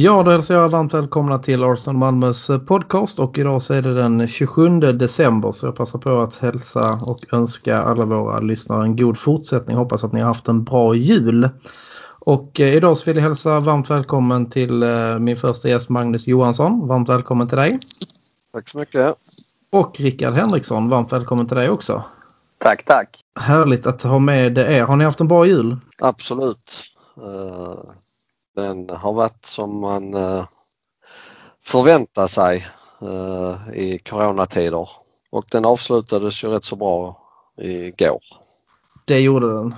Ja, då hälsar jag varmt välkomna till Arsenal Malmös podcast och idag så är det den 27 december så jag passar på att hälsa och önska alla våra lyssnare en god fortsättning. Hoppas att ni har haft en bra jul. Och eh, idag så vill jag hälsa varmt välkommen till eh, min första gäst Magnus Johansson. Varmt välkommen till dig. Tack så mycket. Och Rickard Henriksson, varmt välkommen till dig också. Tack, tack. Härligt att ha med er. Har ni haft en bra jul? Absolut. Uh, den har varit som man uh, förväntar sig uh, i coronatider och den avslutades ju rätt så bra igår. Det gjorde den.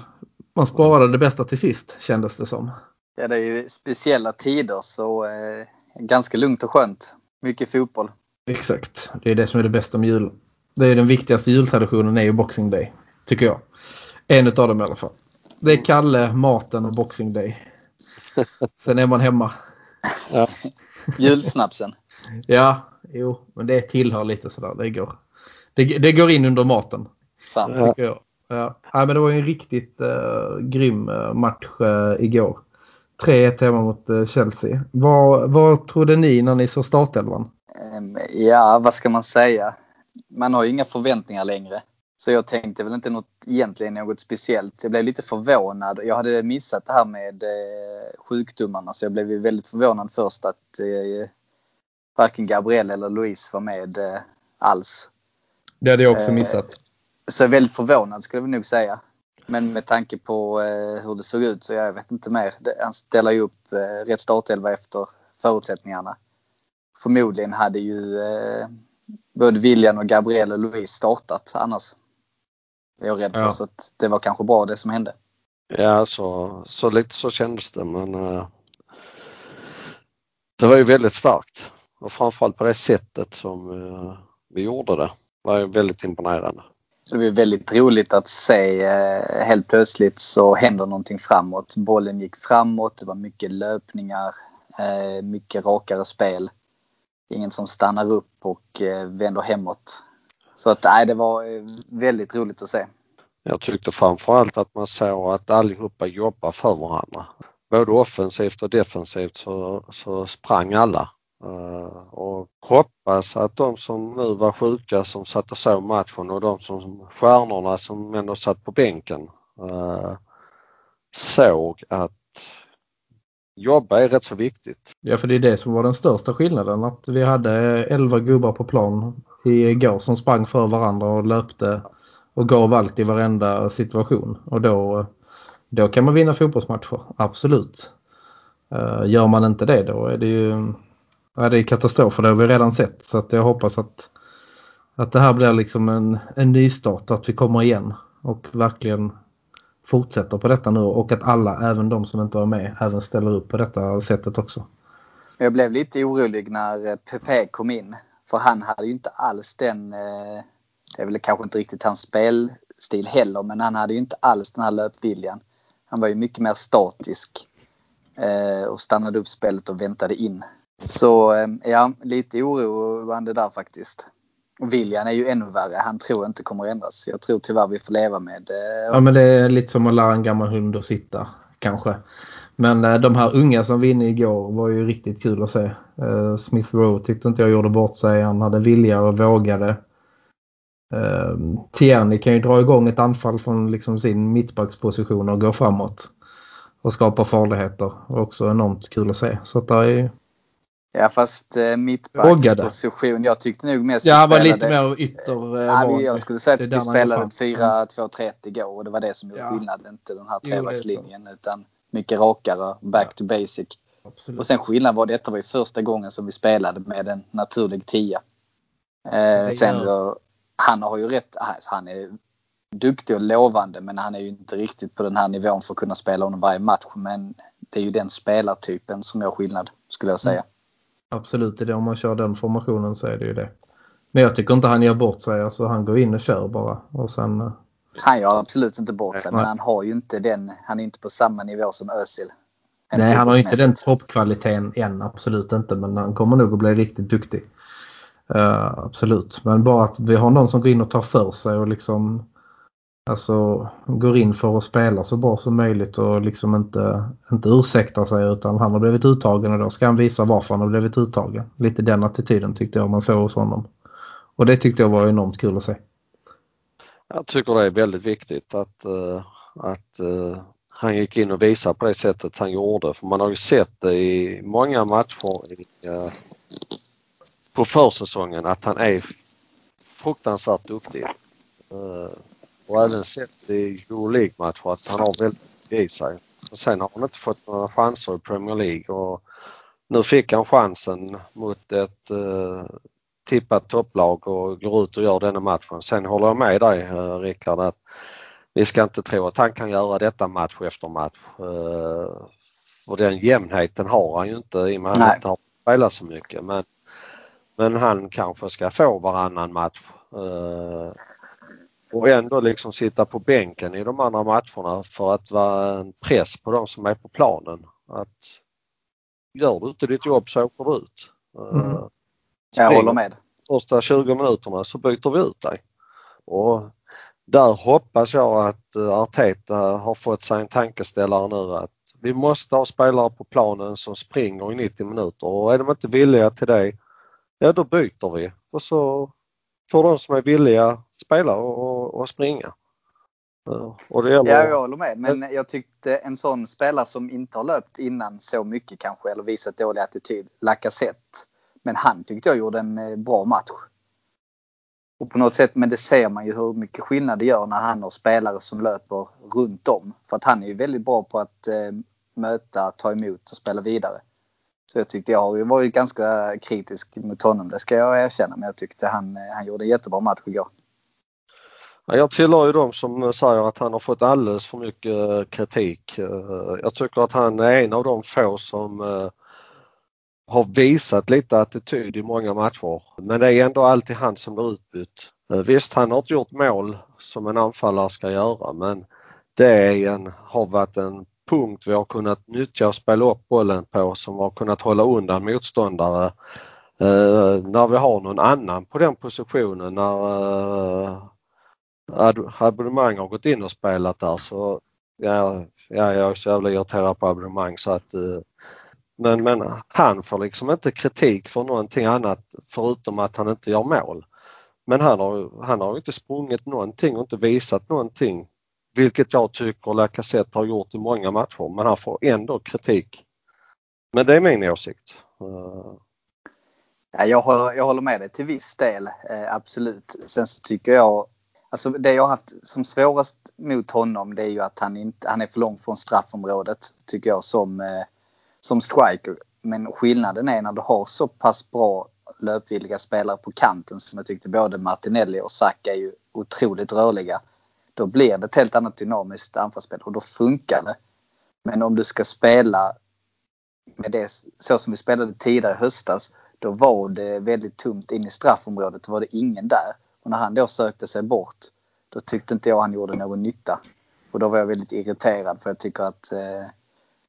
Man sparade det bästa till sist kändes det som. Ja, det är ju speciella tider så eh, ganska lugnt och skönt. Mycket fotboll. Exakt, det är det som är det bästa med jul. Det är den viktigaste jultraditionen är ju Boxing Day, tycker jag. En av dem i alla fall. Det är Kalle, maten och Boxing Day. Sen är man hemma. Ja. Julsnapsen. ja, jo, men det tillhör lite sådär. Det går, det, det går in under maten. Sant. Jag. Ja. ja, men det var en riktigt uh, grym uh, match uh, igår. 3-1 hemma mot uh, Chelsea. Vad, vad trodde ni när ni såg startelvan? Um, ja, vad ska man säga? Man har ju inga förväntningar längre. Så jag tänkte väl inte något, egentligen något speciellt. Jag blev lite förvånad. Jag hade missat det här med eh, sjukdomarna så jag blev väldigt förvånad först att eh, varken Gabriel eller Louise var med eh, alls. Det hade jag också missat. Så jag är väldigt förvånad skulle jag nog säga. Men med tanke på eh, hur det såg ut så jag vet inte mer. Han ställer ju upp eh, rätt startelva efter förutsättningarna. Förmodligen hade ju eh, både William och Gabriel och Louise startat annars. Det är jag rädd för. Ja. Så det var kanske bra det som hände. Ja, så, så lite så kändes det men uh, det var ju väldigt starkt. Och framförallt på det sättet som uh, vi gjorde det var ju väldigt imponerande. Det var väldigt roligt att se uh, helt plötsligt så händer någonting framåt. Bollen gick framåt, det var mycket löpningar, mycket rakare spel. Ingen som stannar upp och vänder hemåt. Så att nej, det var väldigt roligt att se. Jag tyckte framförallt att man såg att allihopa jobbar för varandra. Både offensivt och defensivt så, så sprang alla. Uh, och hoppas att de som nu var sjuka som satt och såg matchen och de som stjärnorna som ändå satt på bänken uh, såg att jobba är rätt så viktigt. Ja, för det är det som var den största skillnaden. Att vi hade 11 gubbar på plan igår som sprang för varandra och löpte och gav allt i varenda situation. Och då, då kan man vinna fotbollsmatcher, absolut. Eh, gör man inte det då är det ju ja, det är katastrof för det har vi redan sett. Så att jag hoppas att, att det här blir liksom en, en nystart, att vi kommer igen och verkligen fortsätter på detta nu och att alla, även de som inte var med, även ställer upp på detta sättet också. Jag blev lite orolig när Pepe kom in. För han hade ju inte alls den eh, det är väl kanske inte riktigt hans spelstil heller, men han hade ju inte alls den här löpviljan. Han var ju mycket mer statisk eh, och stannade upp spelet och väntade in. Så eh, ja, lite oroande där faktiskt. Och William är ju ännu värre. Han tror inte kommer ändras. Jag tror tyvärr vi får leva med Ja men det är lite som att lära en gammal hund att sitta kanske. Men eh, de här unga som vinner igår var ju riktigt kul att se. Eh, Smith Rowe tyckte inte jag gjorde bort sig. Han hade vilja och vågade. Eh, Tierney kan ju dra igång ett anfall från liksom sin mittbacksposition och gå framåt. Och skapa farligheter. Också enormt kul att se. Så att det är Ja fast eh, mittbacksposition. Jag tyckte nog mest Ja, var lite mer ytter. Eh, ja, jag skulle säga att vi spelade 4-2-3 igår och det var det som gjorde ja. skillnad. Inte den här trebackslinjen utan mycket rakare, back to basic. Absolut. Och sen skillnad var detta var ju första gången som vi spelade med en naturlig tia. Eh, sen gör han har ju rätt, alltså han är duktig och lovande men han är ju inte riktigt på den här nivån för att kunna spela honom varje match. Men det är ju den spelartypen som gör skillnad skulle jag säga. Mm. Absolut, det om man kör den formationen så är det ju det. Men jag tycker inte han gör bort sig. Alltså han går in och kör bara. Och sen, Han gör absolut inte bort sig, men han har ju inte den. Han är inte på samma nivå som Özil. Nej, han har inte den toppkvaliteten än, absolut inte. Men han kommer nog att bli riktigt duktig. Uh, absolut, men bara att vi har någon som går in och tar för sig och liksom alltså går in för att spela så bra som möjligt och liksom inte, inte ursäktar sig utan han har blivit uttagen och då ska han visa varför han har blivit uttagen. Lite den attityden tyckte jag man såg hos honom. Och det tyckte jag var enormt kul att se. Jag tycker det är väldigt viktigt att, uh, att uh, han gick in och visade på det sättet han gjorde. För man har ju sett det i många matcher i, uh, på försäsongen att han är fruktansvärt duktig. Och även sett i League-matcher att han har väldigt mycket i sig. Och sen har han inte fått några chanser i Premier League och nu fick han chansen mot ett tippat topplag och går ut och gör denna matchen. Sen håller jag med dig eh, Rickard att vi ska inte tro att han kan göra detta match efter match. Eh, och den jämnheten har han ju inte i och med att han inte har spelat så mycket. Men, men han kanske ska få varannan match. Eh, och ändå liksom sitta på bänken i de andra matcherna för att vara en press på de som är på planen. Att gör du inte ditt jobb så åker du ut. Mm. Jag håller med. Första 20 minuterna så byter vi ut dig. Och där hoppas jag att eh, Arteta har fått sig en tankeställare nu att vi måste ha spelare på planen som springer i 90 minuter och är de inte villiga till det, ja då byter vi och så får de som är villiga spela och, och springa. Och det gäller... Ja, jag håller med. Men jag tyckte en sån spelare som inte har löpt innan så mycket kanske eller visat dålig attityd, Lacazette. Men han tyckte jag gjorde en eh, bra match. Och på något sätt, men det ser man ju hur mycket skillnad det gör när han har spelare som löper runt om. För att han är ju väldigt bra på att eh, möta, ta emot och spela vidare. Så jag tyckte jag har varit ganska kritisk mot honom, det ska jag erkänna. Men jag tyckte han, eh, han gjorde en jättebra match igår. Jag tillhör ju de som säger att han har fått alldeles för mycket eh, kritik. Jag tycker att han är en av de få som har visat lite attityd i många matcher. Men det är ändå alltid han som blir utbytt. Eh, visst, han har inte gjort mål som en anfallare ska göra men det är en, har varit en punkt vi har kunnat nyttja och spela upp bollen på som har kunnat hålla undan motståndare. Eh, när vi har någon annan på den positionen när eh, abonnemang har gått in och spelat där så ja, ja, jag är så jävla irriterad på abonnemang så att eh, men, men han får liksom inte kritik för någonting annat förutom att han inte gör mål. Men han har, han har inte sprungit någonting och inte visat någonting vilket jag tycker Lacazette har gjort i många matcher men han får ändå kritik. Men det är min åsikt. Ja, jag, håller, jag håller med dig till viss del, eh, absolut. Sen så tycker jag, alltså det jag haft som svårast mot honom det är ju att han, inte, han är för långt från straffområdet tycker jag som, eh, som striker. Men skillnaden är när du har så pass bra löpvilliga spelare på kanten som jag tyckte både Martinelli och Saka är ju otroligt rörliga. Då blir det ett helt annat dynamiskt anfallsspel och då funkar det. Men om du ska spela med det så som vi spelade tidigare i höstas. Då var det väldigt tomt in i straffområdet. Då var det ingen där. Och när han då sökte sig bort då tyckte inte jag han gjorde någon nytta. Och då var jag väldigt irriterad för jag tycker att eh,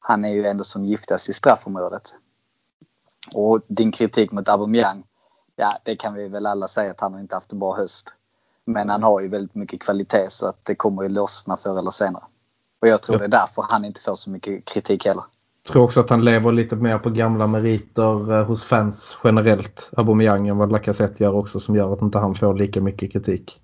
han är ju ändå som giftast i straffområdet. Och din kritik mot Aubameyang. Ja, det kan vi väl alla säga att han har inte haft en bra höst. Men han har ju väldigt mycket kvalitet så att det kommer ju lossna förr eller senare. Och jag tror ja. det är därför han inte får så mycket kritik heller. Jag tror också att han lever lite mer på gamla meriter eh, hos fans generellt. Aubameyang än vad Lacazette gör också som gör att inte han får lika mycket kritik.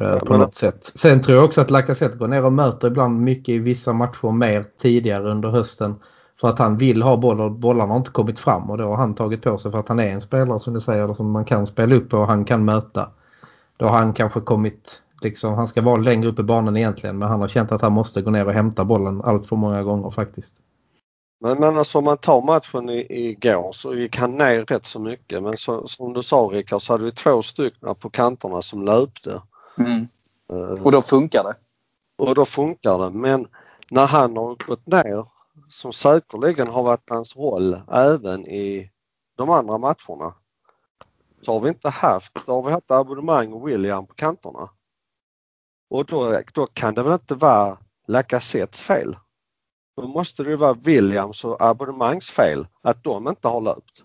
Eh, ja, på men... något sätt. Sen tror jag också att Lacazette går ner och möter ibland mycket i vissa matcher mer tidigare under hösten. För att han vill ha boll och bollarna har inte kommit fram och då har han tagit på sig för att han är en spelare som du säger som man kan spela upp och han kan möta. Då har han kanske kommit, liksom, han ska vara längre upp i banan egentligen men han har känt att han måste gå ner och hämta bollen allt för många gånger faktiskt. Men, men alltså om man tar matchen igår så gick han ner rätt så mycket men så, som du sa Rickard så hade vi två stycken på kanterna som löpte. Mm. Uh, och då funkar det? Och då funkar det men när han har gått ner som säkerligen har varit hans roll även i de andra matcherna så har vi inte haft, då har vi haft abonnemang och William på kanterna. Och då, då kan det väl inte vara Lacazettes fel? Då måste det ju vara Williams och abonnemangsfel fel att de inte har löpt.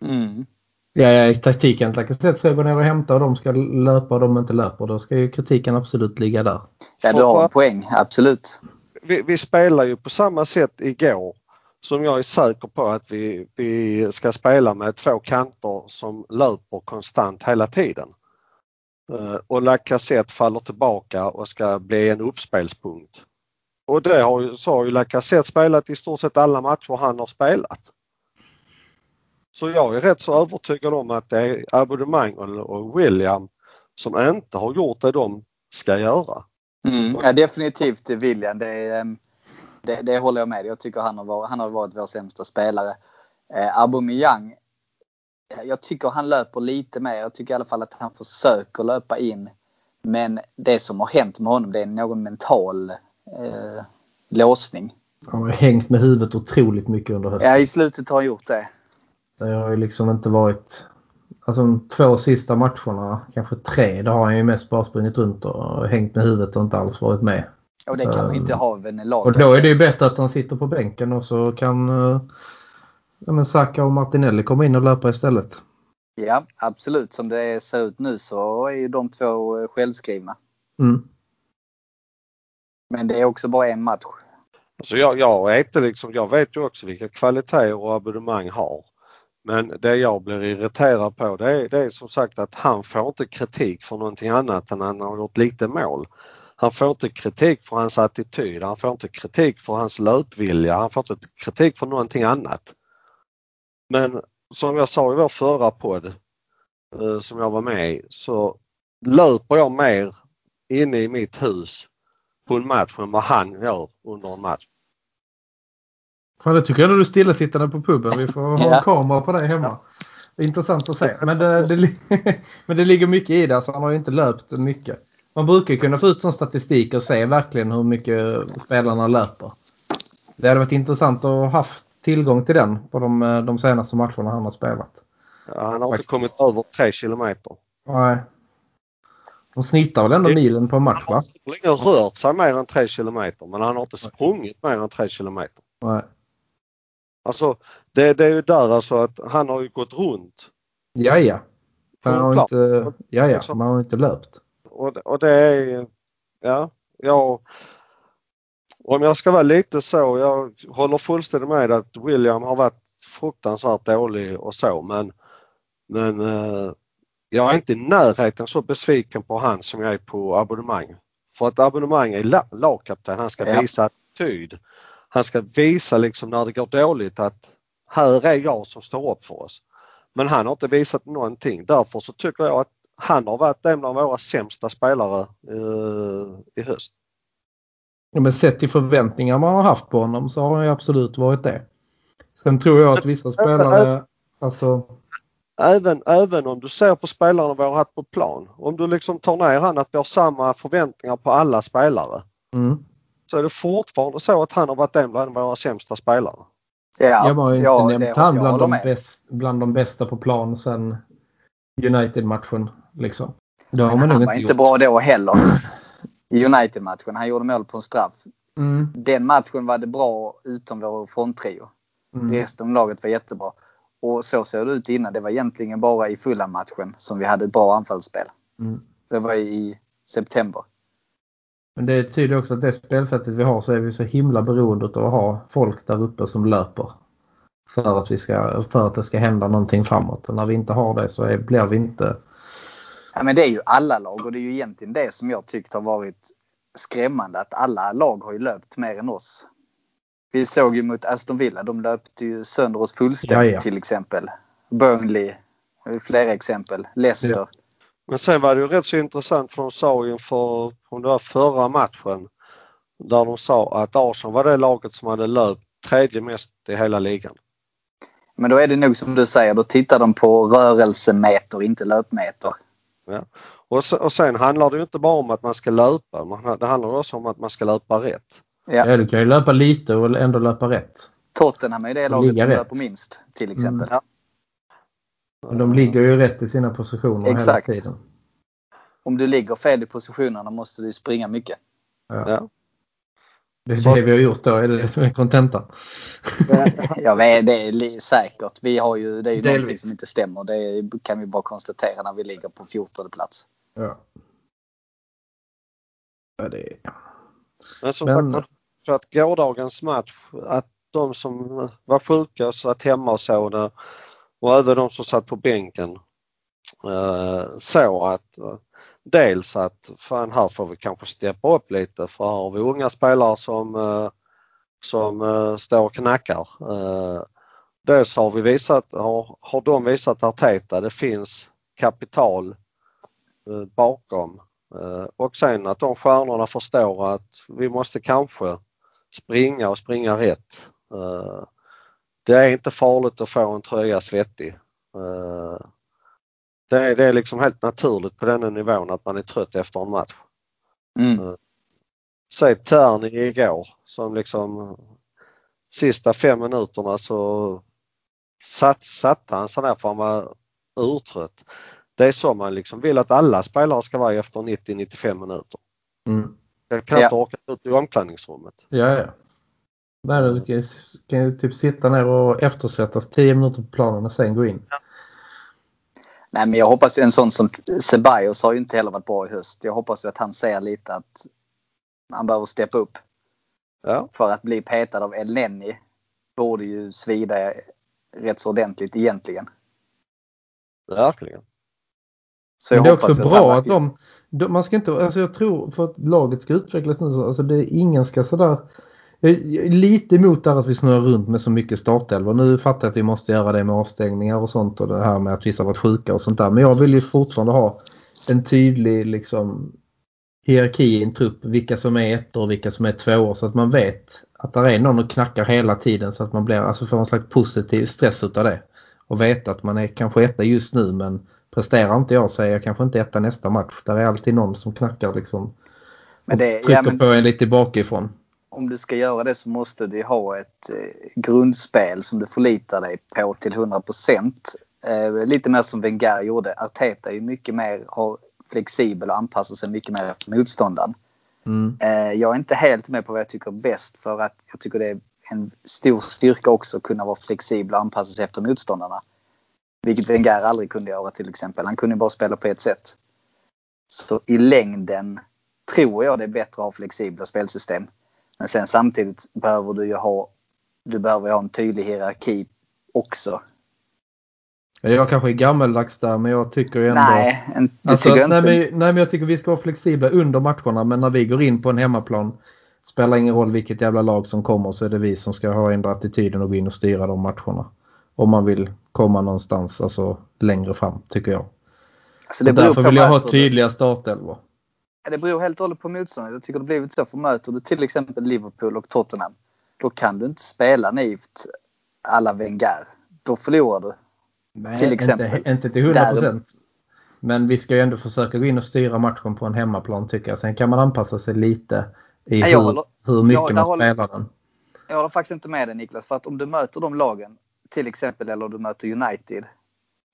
Mm. Ja, ja, taktiken att Lacazette ska gå ner och hämta och de ska löpa och de inte löper. Då ska ju kritiken absolut ligga där. Ja, du har en poäng. Absolut. Vi, vi spelar ju på samma sätt igår som jag är säker på att vi, vi ska spela med två kanter som löper konstant hela tiden. Eh, och Lacazette faller tillbaka och ska bli en uppspelspunkt. Och det har så har ju Lacazette spelat i stort sett alla matcher han har spelat. Så jag är rätt så övertygad om att det är abonnemang och William som inte har gjort det de ska göra. Mm, ja, definitivt William. Det, är, ehm, det, det håller jag med Jag tycker han har varit, han har varit vår sämsta spelare. Eh, Aubameyang, jag tycker han löper lite mer. Jag tycker i alla fall att han försöker löpa in. Men det som har hänt med honom det är någon mental eh, låsning. Han har hängt med huvudet otroligt mycket under hösten. Ja, i slutet har han gjort det. Det har ju liksom inte varit... Alltså de två sista matcherna, kanske tre, då har han ju mest bara sprungit runt och hängt med huvudet och inte alls varit med. Och det kan um, inte ha en lag. Och då är det ju bättre att han sitter på bänken och så kan uh, ja, men Saka och Martinelli komma in och löpa istället. Ja, absolut. Som det ser ut nu så är ju de två självskrivna. Mm. Men det är också bara en match. Alltså jag, jag, är inte liksom, jag vet ju också vilka kvaliteter och abonnemang har. Men det jag blir irriterad på det är, det är som sagt att han får inte kritik för någonting annat än att han har gjort lite mål. Han får inte kritik för hans attityd, han får inte kritik för hans löpvilja, han får inte kritik för någonting annat. Men som jag sa i vår förra podd eh, som jag var med i så löper jag mer inne i mitt hus på en match än vad han gör under en match. Fan, det tycker jag när du är stillasittande på puben. Vi får ha en kamera på dig hemma. Intressant att se. Men det, det, men det ligger mycket i det. Alltså, han har ju inte löpt mycket. Man brukar kunna få ut sån statistik och se verkligen hur mycket spelarna löper. Det hade varit intressant att ha haft tillgång till den på de, de senaste matcherna han har spelat. Ja, han har Faktiskt. inte kommit över 3 kilometer. Nej. De snittar väl ändå det, milen på en match va? Han har rört sig mer än 3 kilometer men han har inte sprungit mer än 3 kilometer. Nej. Alltså det, det är ju där alltså att han har ju gått runt. Ja, ja. Han har inte, ja, ja, liksom. man har inte löpt. Och, och det är, ja, ja. Om jag ska vara lite så, jag håller fullständigt med att William har varit fruktansvärt dålig och så men, men eh, jag är inte i närheten så besviken på han som jag är på abonnemang. För att abonnemang är lagkapten, han ska ja. visa attityd. Han ska visa liksom när det går dåligt att här är jag som står upp för oss. Men han har inte visat någonting. Därför så tycker jag att han har varit en av våra sämsta spelare uh, i höst. Ja, men sett till förväntningar man har haft på honom så har han ju absolut varit det. Sen tror jag att vissa spelare, alltså Även, även om du ser på spelarna vi har haft på plan. Om du liksom tar ner han att vi har samma förväntningar på alla spelare. Mm. Så är det fortfarande så att han har varit en bland våra sämsta spelare. Ja, jag var inte ja, nämnt han bland de, bäst, bland de bästa på plan sen United-matchen. Liksom. Det har man han var inte gjort. bra då heller. I United-matchen. Han gjorde mål på en straff. Mm. Den matchen var det bra utom vår fronttrio. Mm. Resten av laget var jättebra. Och så såg det ut innan. Det var egentligen bara i fulla matchen som vi hade ett bra anfallsspel. Mm. Det var i september. Men det tyder också att det spelsättet vi har så är vi så himla beroende av att ha folk där uppe som löper. För att, vi ska, för att det ska hända någonting framåt. Och när vi inte har det så är, blir vi inte... Ja, men det är ju alla lag och det är ju egentligen det som jag tyckt har varit skrämmande. Att alla lag har ju löpt mer än oss. Vi såg ju mot Aston Villa. De löpte ju sönder oss fullständigt ja, till exempel. Burnley. Flera exempel. Leicester. Ja. Men sen var det ju rätt så intressant för de sa inför, om det var förra matchen, där de sa att Arsenal var det laget som hade löpt tredje mest i hela ligan. Men då är det nog som du säger, då tittar de på rörelsemeter, inte löpmeter. Ja. Och, sen, och sen handlar det ju inte bara om att man ska löpa, det handlar också om att man ska löpa rätt. Ja. ja, du kan ju löpa lite och ändå löpa rätt. Tottenham är det laget som rätt. löper minst till exempel. Mm. Ja. De ligger ju rätt i sina positioner Exakt. hela tiden. om du ligger fel i positionerna måste du springa mycket. Ja. Det är så... det vi har gjort då, är det det som är kontentan? ja, det är säkert. Vi har ju, det är ju Delvis. någonting som inte stämmer. Det kan vi bara konstatera när vi ligger på 14 plats. Ja. ja det är... Men som Men... sagt, för att gårdagens match, att de som var sjuka satt hemma och såg det och även de som satt på bänken så såg att eh, dels att fan här får vi kanske steppa upp lite för här har vi unga spelare som, eh, som står och knackar. Dels har vi visat, har, har de visat Arteta, det finns kapital bakom och sen att de stjärnorna förstår att vi måste kanske springa och springa rätt. Det är inte farligt att få en tröja svettig. Det är, det är liksom helt naturligt på denna nivån att man är trött efter en match. Mm. Säg Terni igår som liksom sista fem minuterna så satt, satte han sig ner för han var urtrött. Det är så man liksom vill att alla spelare ska vara efter 90-95 minuter. Mm. Jag kan ja. inte orka ut i omklädningsrummet. Ja, ja. Nej, du kan, ju typ sitta ner och eftersvettas 10 minuter på planen och sen gå in. Ja. Nej, men jag hoppas ju en sån som Ceballos har ju inte heller varit bra i höst. Jag hoppas ju att han ser lite att han behöver steppa upp. Ja. För att bli petad av El Nenni borde ju svida rätt så ordentligt egentligen. Verkligen. Så jag Men det är också bra att de, de, man ska inte, alltså jag tror för att laget ska utvecklas nu så, alltså det, ingen ska sådär är lite emot att vi snurrar runt med så mycket startelvor. Nu fattar jag att vi måste göra det med avstängningar och sånt och det här med att vissa varit sjuka och sånt där. Men jag vill ju fortfarande ha en tydlig liksom, hierarki i en trupp. Vilka som är ett och vilka som är två år så att man vet att det är någon och knackar hela tiden så att man blir, alltså får en slags positiv stress utav det. Och veta att man är kanske etta just nu men presterar inte jag så är jag kanske inte etta nästa match. Där är alltid någon som knackar liksom. Men det, trycker ja, men... på en lite bakifrån om du ska göra det så måste du ha ett eh, grundspel som du förlitar dig på till 100 eh, Lite mer som Wenger gjorde. Arteta är ju mycket mer har flexibel och anpassar sig mycket mer efter motståndaren. Mm. Eh, jag är inte helt med på vad jag tycker är bäst för att jag tycker det är en stor styrka också att kunna vara flexibel och anpassa sig efter motståndarna. Vilket Wenger aldrig kunde göra till exempel. Han kunde bara spela på ett sätt. Så i längden tror jag det är bättre att ha flexibla spelsystem. Men sen samtidigt behöver du ju ha, du behöver ha en tydlig hierarki också. Jag kanske är gammeldags där men jag tycker ändå... Nej, det alltså, tycker inte. Nej men, nej men jag tycker vi ska vara flexibla under matcherna men när vi går in på en hemmaplan spelar ingen roll vilket jävla lag som kommer så är det vi som ska ha ändra attityden och gå in och styra de matcherna. Om man vill komma någonstans alltså längre fram tycker jag. Alltså därför vill jag ha tydliga startelvor. Det beror helt och hållet på motståndet. Jag tycker det blivit så. För möter du till exempel Liverpool och Tottenham. Då kan du inte spela naivt alla Wenger. Då förlorar du. Nej, till exempel. Inte, inte till 100 procent. Men vi ska ju ändå försöka gå in och styra matchen på en hemmaplan tycker jag. Sen kan man anpassa sig lite i Nej, hur, håller, hur mycket jag, man håller, spelar den. Jag håller faktiskt inte med dig Niklas. För att om du möter de lagen, till exempel, eller du möter United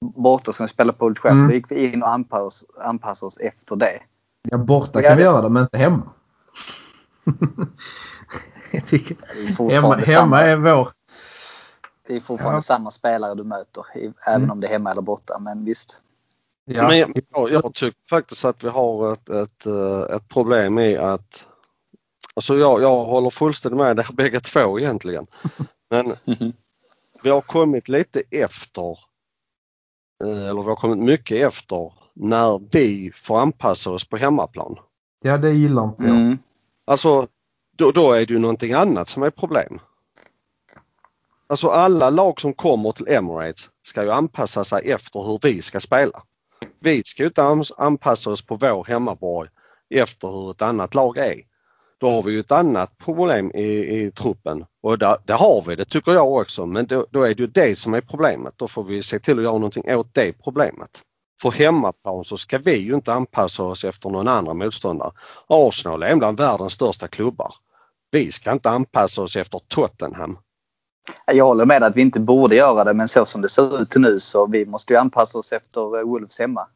borta som spelar på Old Trafford. Mm. Då gick vi in och anpassade oss, oss efter det. Ja, borta kan vi göra det, men inte hemma. jag tycker, hemma, hemma är vår. Det är fortfarande ja. samma spelare du möter, även mm. om det är hemma eller borta. Men visst. Ja. Men jag, jag tycker faktiskt att vi har ett, ett, eh, ett problem i att Alltså jag, jag håller fullständigt med där bägge två egentligen. Men vi har kommit lite efter, eh, eller vi har kommit mycket efter när vi får anpassa oss på hemmaplan. Ja, det gillar inte jag. Mm. Alltså, då, då är det ju någonting annat som är problem. Alltså alla lag som kommer till Emirates ska ju anpassa sig efter hur vi ska spela. Vi ska ju inte anpassa oss på vår hemmaborg efter hur ett annat lag är. Då har vi ju ett annat problem i, i truppen och där, det har vi, det tycker jag också, men då, då är det ju det som är problemet. Då får vi se till att göra någonting åt det problemet. För hemmaplan så ska vi ju inte anpassa oss efter någon annan motståndare. Arsenal är bland världens största klubbar. Vi ska inte anpassa oss efter Tottenham. Jag håller med att vi inte borde göra det men så som det ser ut nu så vi måste ju anpassa oss efter Wolves hemma.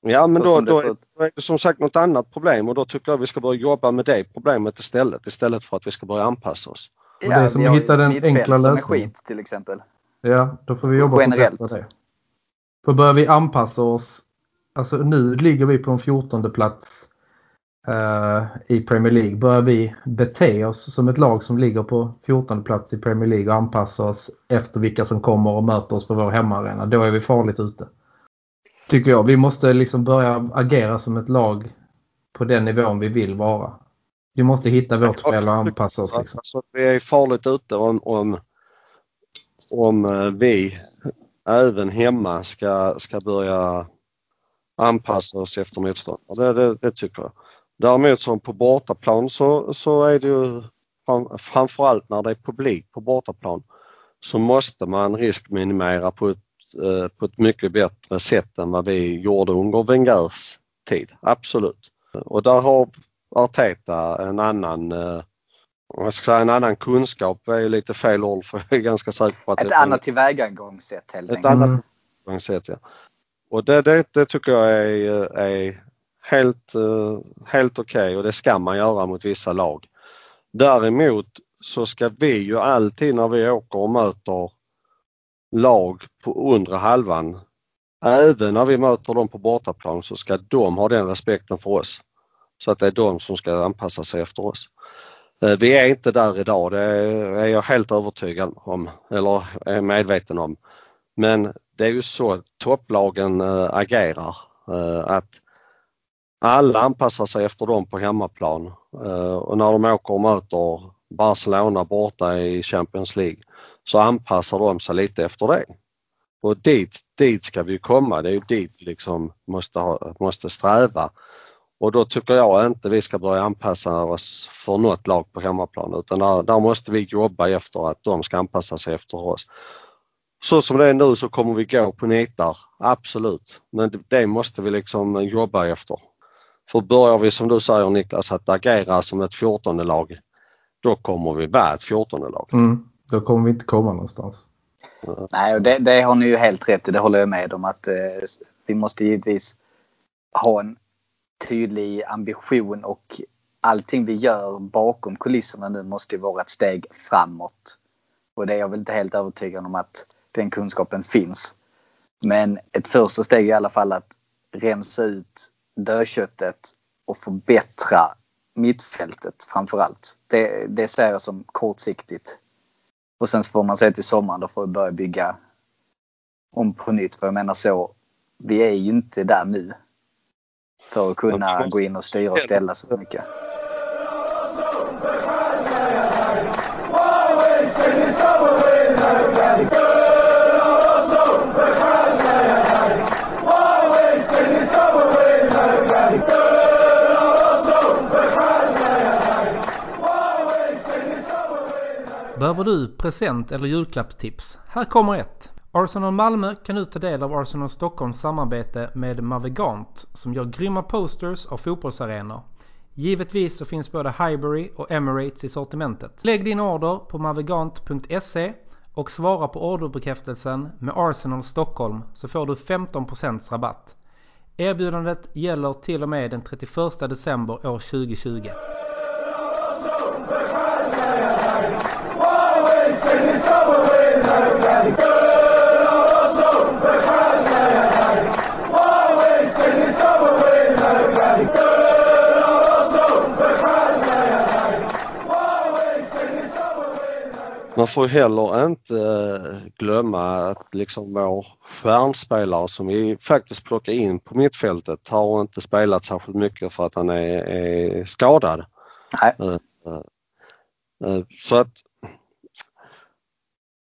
Ja men då, då, är, då är det som sagt något annat problem och då tycker jag vi ska börja jobba med det problemet istället istället för att vi ska börja anpassa oss. Ja, det är som att hitta den enkla lösningen. skit till exempel. Ja, då får vi jobba Generellt. på det. För börjar vi anpassa oss, alltså nu ligger vi på en 14 plats eh, i Premier League. Börjar vi bete oss som ett lag som ligger på 14 plats i Premier League och anpassa oss efter vilka som kommer och möter oss på vår hemmaarena, då är vi farligt ute. Tycker jag. Vi måste liksom börja agera som ett lag på den nivån vi vill vara. Vi måste hitta vårt spel och anpassa oss. Liksom. Alltså, vi är farligt ute om, om, om eh, vi även hemma ska, ska börja anpassa oss efter motståndare. Det, det, det, tycker jag. Däremot som på bortaplan så, så är det ju framförallt när det är publik på bortaplan så måste man riskminimera på ett, eh, på ett mycket bättre sätt än vad vi gjorde under Wengers tid. Absolut. Och där har Arteta en annan eh, eh, jag ska säga en annan kunskap är lite fel ord för jag är ganska säker på att Ett annat tillvägagångssätt helt enkelt. Ett annat tillvägagångssätt ja. Och det, det, det tycker jag är, är helt, eh, helt okej okay och det ska man göra mot vissa lag. Däremot så ska vi ju alltid när vi åker och möter lag på undre halvan, även när vi möter dem på bortaplan så ska de ha den respekten för oss. Så att det är de som ska anpassa sig efter oss. Eh, vi är inte där idag, det är jag helt övertygad om, eller är medveten om. Men det är ju så topplagen eh, agerar. Eh, att alla anpassar sig efter dem på hemmaplan och när de åker och möter Barcelona borta i Champions League så anpassar de sig lite efter det. Och dit, dit ska vi komma, det är ju dit vi liksom måste, ha, måste sträva. Och då tycker jag inte vi ska börja anpassa oss för något lag på hemmaplan utan där, där måste vi jobba efter att de ska anpassa sig efter oss. Så som det är nu så kommer vi gå på nitar, absolut. Men det, det måste vi liksom jobba efter. För börjar vi som du säger Niklas att agera som ett 14 lag då kommer vi vara ett 14 lag. Mm, då kommer vi inte komma någonstans. Nej, och det, det har ni ju helt rätt i. Det håller jag med om att eh, vi måste givetvis ha en tydlig ambition och allting vi gör bakom kulisserna nu måste ju vara ett steg framåt. Och det är jag väl inte helt övertygad om att den kunskapen finns. Men ett första steg är i alla fall att rensa ut dödköttet och förbättra mittfältet framförallt. Det, det ser jag som kortsiktigt. Och sen får man se till sommaren, då får vi börja bygga om på nytt. För jag menar så, vi är ju inte där nu. För att kunna gå in och styra och ställa så mycket. Behöver du present eller julklappstips? Här kommer ett! Arsenal Malmö kan nu ta del av Arsenal Stockholms samarbete med Mavigant som gör grymma posters av fotbollsarenor. Givetvis så finns både Highbury och Emirates i sortimentet. Lägg din order på mavigant.se och svara på orderbekräftelsen med Arsenal Stockholm så får du 15% rabatt. Erbjudandet gäller till och med den 31 december år 2020. Man får heller inte eh, glömma att liksom vår stjärnspelare som vi faktiskt plockar in på mittfältet har inte spelat särskilt mycket för att han är, är skadad. Nej. Eh, eh, så att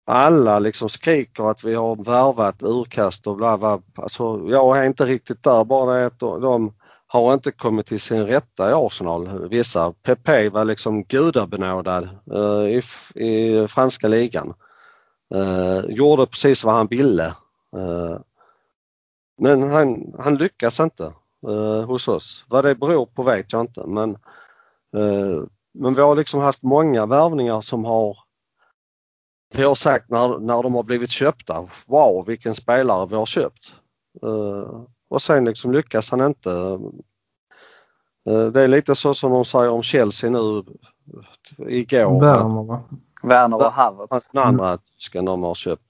alla liksom skriker att vi har värvat urkast och bla bla. Alltså, jag är inte riktigt där, bara det att de har inte kommit till sin rätta i Arsenal. Vissa. Pepe var liksom gudabenådad uh, i, i franska ligan. Uh, gjorde precis vad han ville. Uh, men han, han lyckas inte hos oss. Vad det beror på vet jag inte men, men vi har liksom haft många värvningar som har vi har sagt när, när de har blivit köpta, wow vilken spelare vi har köpt. Och sen liksom lyckas han inte. Eh, det är lite så som de säger om Chelsea nu igår. Werner va? Werner och Havertz. Den andra tysken de har köpt.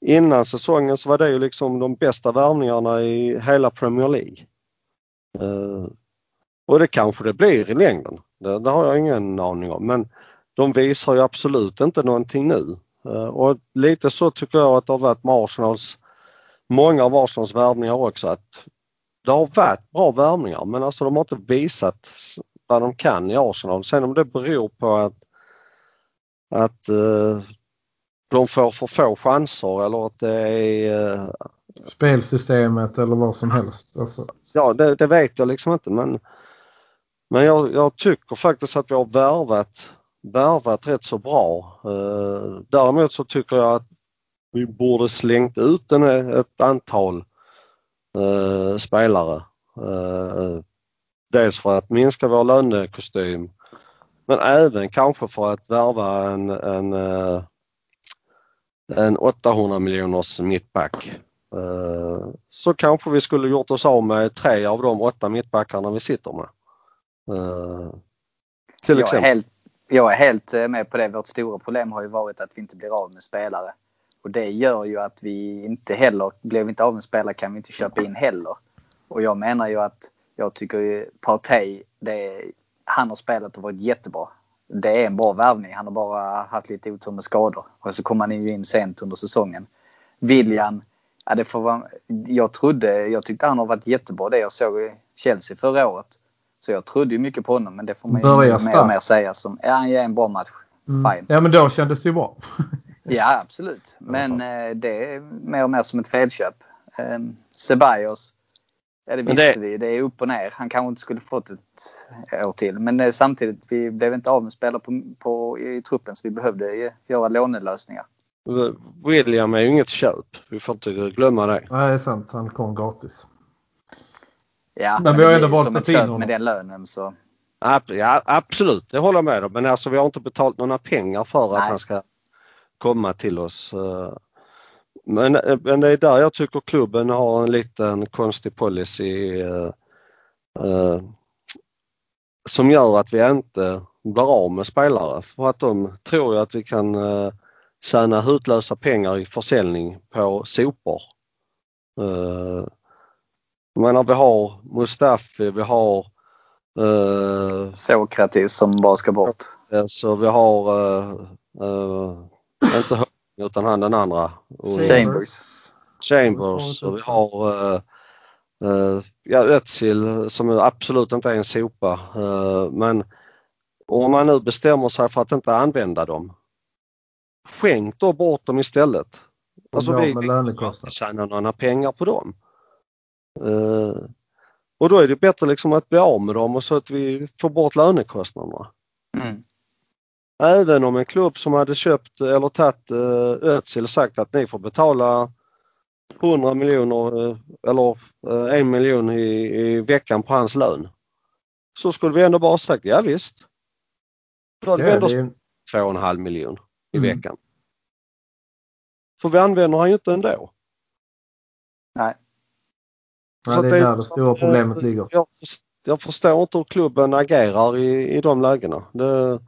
Innan säsongen så var det ju liksom de bästa värvningarna i hela Premier League. Uh, och det kanske det blir i längden. Det, det, har jag ingen aning om men de visar ju absolut inte någonting nu. Uh, och lite så tycker jag att det har varit med Arsenals, många av Arsenals värvningar också att det har varit bra värvningar men alltså de har inte visat vad de kan i Arsenal. Sen om det beror på att, att uh, de får för få chanser eller att det är... Uh, Spelsystemet eller vad som helst. Alltså. Ja, det, det, vet jag liksom inte men, men jag, jag, tycker faktiskt att vi har värvat, värvat rätt så bra. Uh, däremot så tycker jag att vi borde slängt ut en, ett antal uh, spelare. Uh, dels för att minska vår lönekostym men även kanske för att värva en, en, en 800 miljoners mittback. Så kanske vi skulle gjort oss av med tre av de åtta mittbackarna vi sitter med. Till jag. Är helt, jag är helt med på det. Vårt stora problem har ju varit att vi inte blir av med spelare. Och det gör ju att vi inte heller, blev vi inte av med spelare kan vi inte köpa in heller. Och jag menar ju att jag tycker ju Partey, det, han har spelat och varit jättebra. Det är en bra värvning. Han har bara haft lite otur med skador. Och så kom han ju in sent under säsongen. William, ja, det får vara, jag trodde, jag tyckte han har varit jättebra det jag såg i Chelsea förra året. Så jag trodde ju mycket på honom men det får man ju Börja mer och mer säga som, ja han ger en bra match. Mm. Fine. Ja men då kändes det ju bra. ja absolut. Men eh, det är mer och mer som ett felköp. Eh, Ceballos Ja det visste det... vi. Det är upp och ner. Han kanske inte skulle fått ett år till. Men eh, samtidigt, vi blev inte av med spelare på, på, i truppen så vi behövde göra lånelösningar. William är ju inget köp. Vi får inte glömma det. Nej, det är sant. Han kom gratis. Ja, men, vi har ändå valt att köp med den lönen så. Ja, absolut, det håller jag med om. Men alltså vi har inte betalt några pengar för Nej. att han ska komma till oss. Eh, men, men det är där jag tycker klubben har en liten konstig policy eh, eh, som gör att vi inte blir av med spelare för att de tror ju att vi kan eh, tjäna hutlösa pengar i försäljning på sopor. Eh, jag menar vi har Mustafi, vi har eh, Sokratis som bara ska bort. Så vi har eh, eh, inte utan han den andra. Chambers. Chambers och vi har uh, uh, ja, Özil som absolut inte är en sopa. Uh, men om man nu bestämmer sig för att inte använda dem, skänk då bort dem istället. Alltså vi vill tjäna några pengar på dem. Uh, och då är det bättre liksom att bli av med dem och så att vi får bort lönekostnaderna. Mm. Även om en klubb som hade köpt eller tagit eh, Özil sagt att ni får betala 100 miljoner eh, eller eh, en miljon i, i veckan på hans lön. Så skulle vi ändå bara sagt ja visst. Då hade ja, vi ändå det... två och en halv miljon i mm. veckan. För vi använder han ju inte ändå. Nej. Nej, det är där det stora problemet ligger. Jag, jag förstår inte hur klubben agerar i, i de lägena. Det,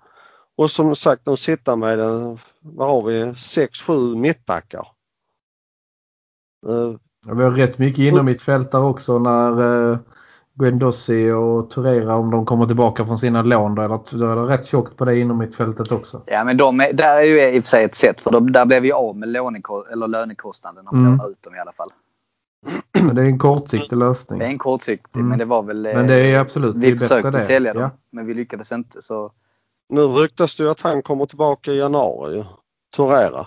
och som sagt de sitter med, en, vad har vi, 6-7 mittbackar. Ja, vi har rätt mycket inom mitt fält där också när uh, Guendossi och Torera om de kommer tillbaka från sina lån. Då, är det rätt tjockt på det inom mitt fältet också. Ja men de är, där är ju i och för sig ett sätt för de, där blev vi av med låneko- eller lönekostnaden om mm. ut dem i alla fall. Men det är en kortsiktig lösning. Det är en kortsiktig mm. men det var väl... Men det är absolut, Vi försökte sälja dem ja. men vi lyckades inte så nu ryktas det att han kommer tillbaka i januari, Torera.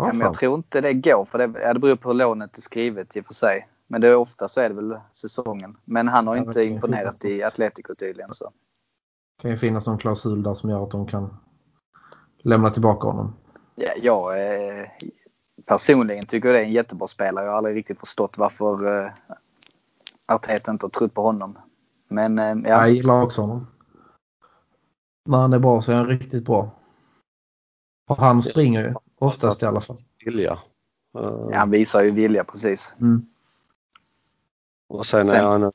Ja, men jag tror inte det går för det, ja, det beror på hur lånet är skrivet i och för sig. Men det är ofta så är det väl säsongen. Men han har inte imponerat i Atletico tydligen. Så. Det kan ju finnas någon klausul där som gör att de kan lämna tillbaka honom. Ja, jag eh, personligen tycker det är en jättebra spelare. Jag har aldrig riktigt förstått varför eh, Arteta inte har trott på honom. Men eh, ja. Jag gillar också honom. När han är bra så är han riktigt bra. Och han springer ju oftast i alla fall. Vilja. Ja, han visar ju vilja precis. Mm. Och sen, sen. är han,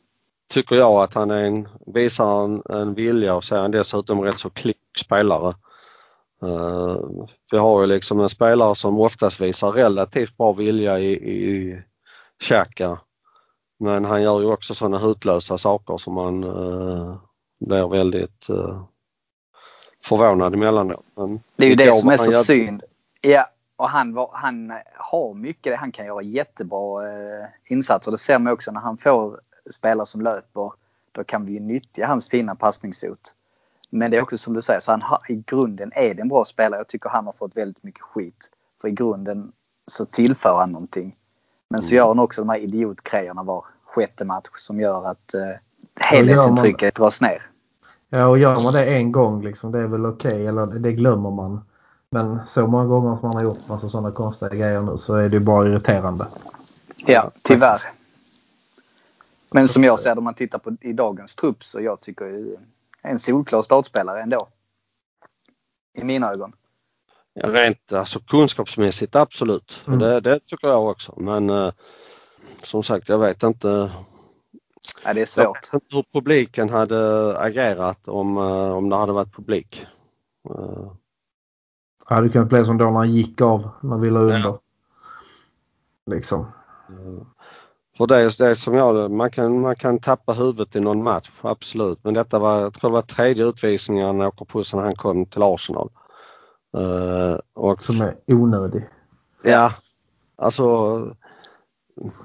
tycker jag att han är en, visar en, en vilja och så är han dessutom rätt så klick spelare. Uh, vi har ju liksom en spelare som oftast visar relativt bra vilja i, i Xhaka. Men han gör ju också sådana hutlösa saker som man uh, blir väldigt uh, förvånad emellanåt. Men det är ju det som är så gör... synd. Ja, och han, var, han har mycket, han kan göra jättebra eh, insatser. Det ser man också när han får spelare som löper. Då kan vi ju nyttja hans fina passningsfot. Men det är också som du säger, så han har, i grunden är det en bra spelare. Jag tycker han har fått väldigt mycket skit. För i grunden så tillför han någonting. Men så mm. gör han också de här idiotgrejerna var sjätte match som gör att eh, helhetsintrycket dras ner. Ja, och gör man det en gång liksom, det är väl okej, okay, eller det glömmer man. Men så många gånger som man har gjort massa sådana konstiga grejer nu så är det bara irriterande. Ja, tyvärr. Men som jag ser det om man tittar på i dagens trupp så jag tycker en solklar startspelare ändå. I mina ögon. Ja, rent alltså kunskapsmässigt absolut. Mm. Det, det, tycker jag också. Men eh, som sagt jag vet inte. Ja, det är svårt. hur publiken hade agerat om, eh, om det hade varit publik. Eh. Det hade kunnat bli som då när han gick av när vi la under. Ja. Liksom. För det är, det är som jag, man kan, man kan tappa huvudet i någon match, absolut. Men detta var, jag tror det var tredje utvisningen han åker på sen han kom till Arsenal. Uh, och, som är onödig. Ja, alltså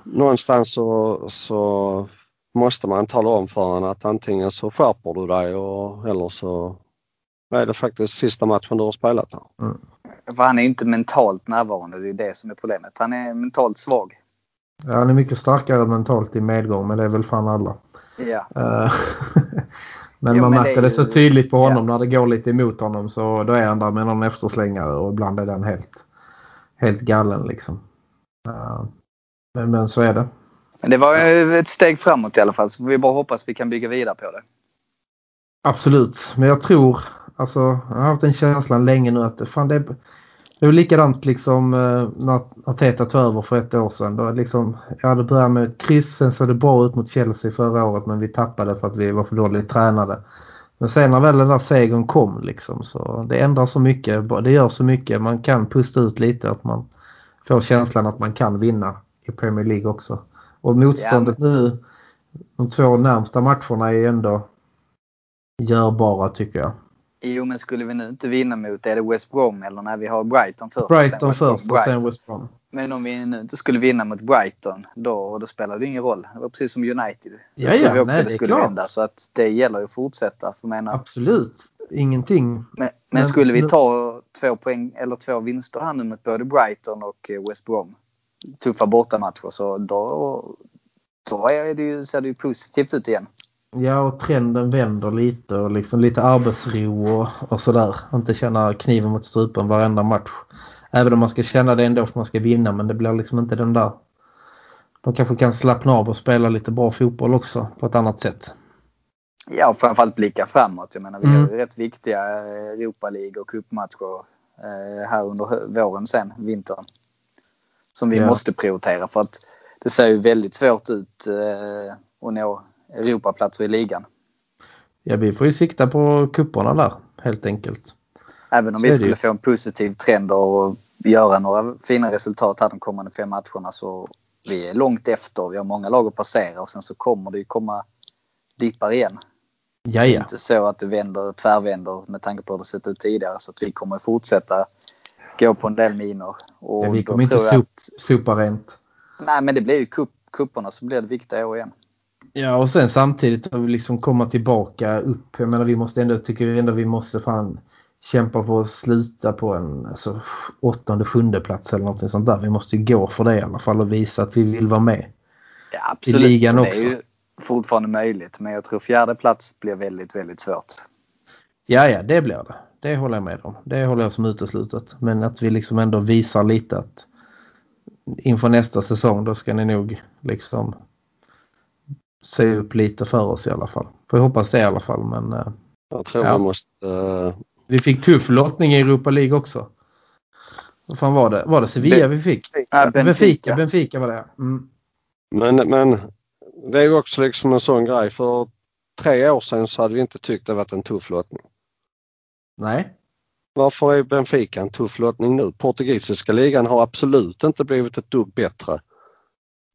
någonstans så, så måste man tala om för honom att antingen så skärper du dig och, eller så är det faktiskt sista matchen du har spelat här. Mm. För han är inte mentalt närvarande, det är det som är problemet. Han är mentalt svag. Ja, han är mycket starkare mentalt i medgång men det är väl fan alla. Ja. Eh, men jo, man men märker det, ju... det, så tydligt på honom ja. när det går lite emot honom så då är han där med någon efterslängare och ibland är den helt, helt galen liksom. Uh, men, men så är det. Men det var ett steg framåt i alla fall så vi bara hoppas vi kan bygga vidare på det. Absolut, men jag tror alltså jag har haft den känslan länge nu att fan det det var likadant liksom eh, när Arteta tog över för ett år sedan. Då liksom, jag hade börjat med ett kryss, sen såg det bra ut mot Chelsea förra året men vi tappade för att vi var för dåligt tränade. Men sen när väl den där segern kom liksom så det ändrar så mycket, det gör så mycket. Man kan pusta ut lite att man får känslan att man kan vinna i Premier League också. Och motståndet ja. nu, de två närmsta matcherna är ändå görbara tycker jag. Jo, men skulle vi nu inte vinna mot, är det West Brom eller när vi har Brighton först? Brighton först och sen West Brom. Men om vi nu inte skulle vinna mot Brighton, då, då spelar det ingen roll. Det var precis som United. Ja, ja, vi också nej, det, skulle vända. Så att det gäller ju att fortsätta. För menar, Absolut, ingenting. Men, men, men skulle vi ta två poäng eller två vinster här nu mot både Brighton och eh, West Brom. Tuffa bortamatcher så då, då är det ju, ser det ju positivt ut igen. Ja, och trenden vänder lite och liksom lite arbetsro och, och sådär. Inte känna kniven mot strupen varenda match. Även om man ska känna det ändå för man ska vinna men det blir liksom inte den där. De kanske kan slappna av och spela lite bra fotboll också på ett annat sätt. Ja, och framförallt blicka framåt. Jag menar, vi mm. har rätt viktiga Europa League och cupmatcher eh, här under våren sen, vintern. Som vi ja. måste prioritera för att det ser ju väldigt svårt ut eh, att nå Europaplatser i ligan. Ja, vi får ju sikta på kupporna där helt enkelt. Även om så vi skulle få en positiv trend och göra några fina resultat här de kommande fem matcherna så vi är långt efter. Vi har många lag att passera och sen så kommer det ju komma dippar igen. Jaja. Det är inte så att det vänder, tvärvänder med tanke på hur det sett ut tidigare så att vi kommer fortsätta gå på en del minor. Och ja, vi kommer inte sop, att, sopa rent. Nej men det blir ju kupp, som blir det viktiga år igen. Ja och sen samtidigt liksom komma tillbaka upp. Jag menar vi måste ändå, tycker ändå vi måste fan kämpa för att sluta på en alltså, åttonde, sjunde plats eller något sånt där. Vi måste gå för det i alla fall och visa att vi vill vara med. Ja absolut, I ligan också. det är ju fortfarande möjligt men jag tror fjärde plats blir väldigt, väldigt svårt. Ja, ja det blir det. Det håller jag med om. Det håller jag som uteslutet. Men att vi liksom ändå visar lite att inför nästa säsong då ska ni nog liksom se upp lite för oss i alla fall. Får jag hoppas det i alla fall. Men, eh, jag tror ja. man måste... Uh... Vi fick tuff lottning i Europa League också. Vad fan var det? Var det Sevilla vi fick? Ja, Benfica. Benfica, Benfica var det. Mm. Men, men det är ju också liksom en sån grej. För tre år sedan så hade vi inte tyckt det varit en tuff lottning. Nej. Varför är Benfica en tuff lottning nu? Portugisiska ligan har absolut inte blivit ett dugg bättre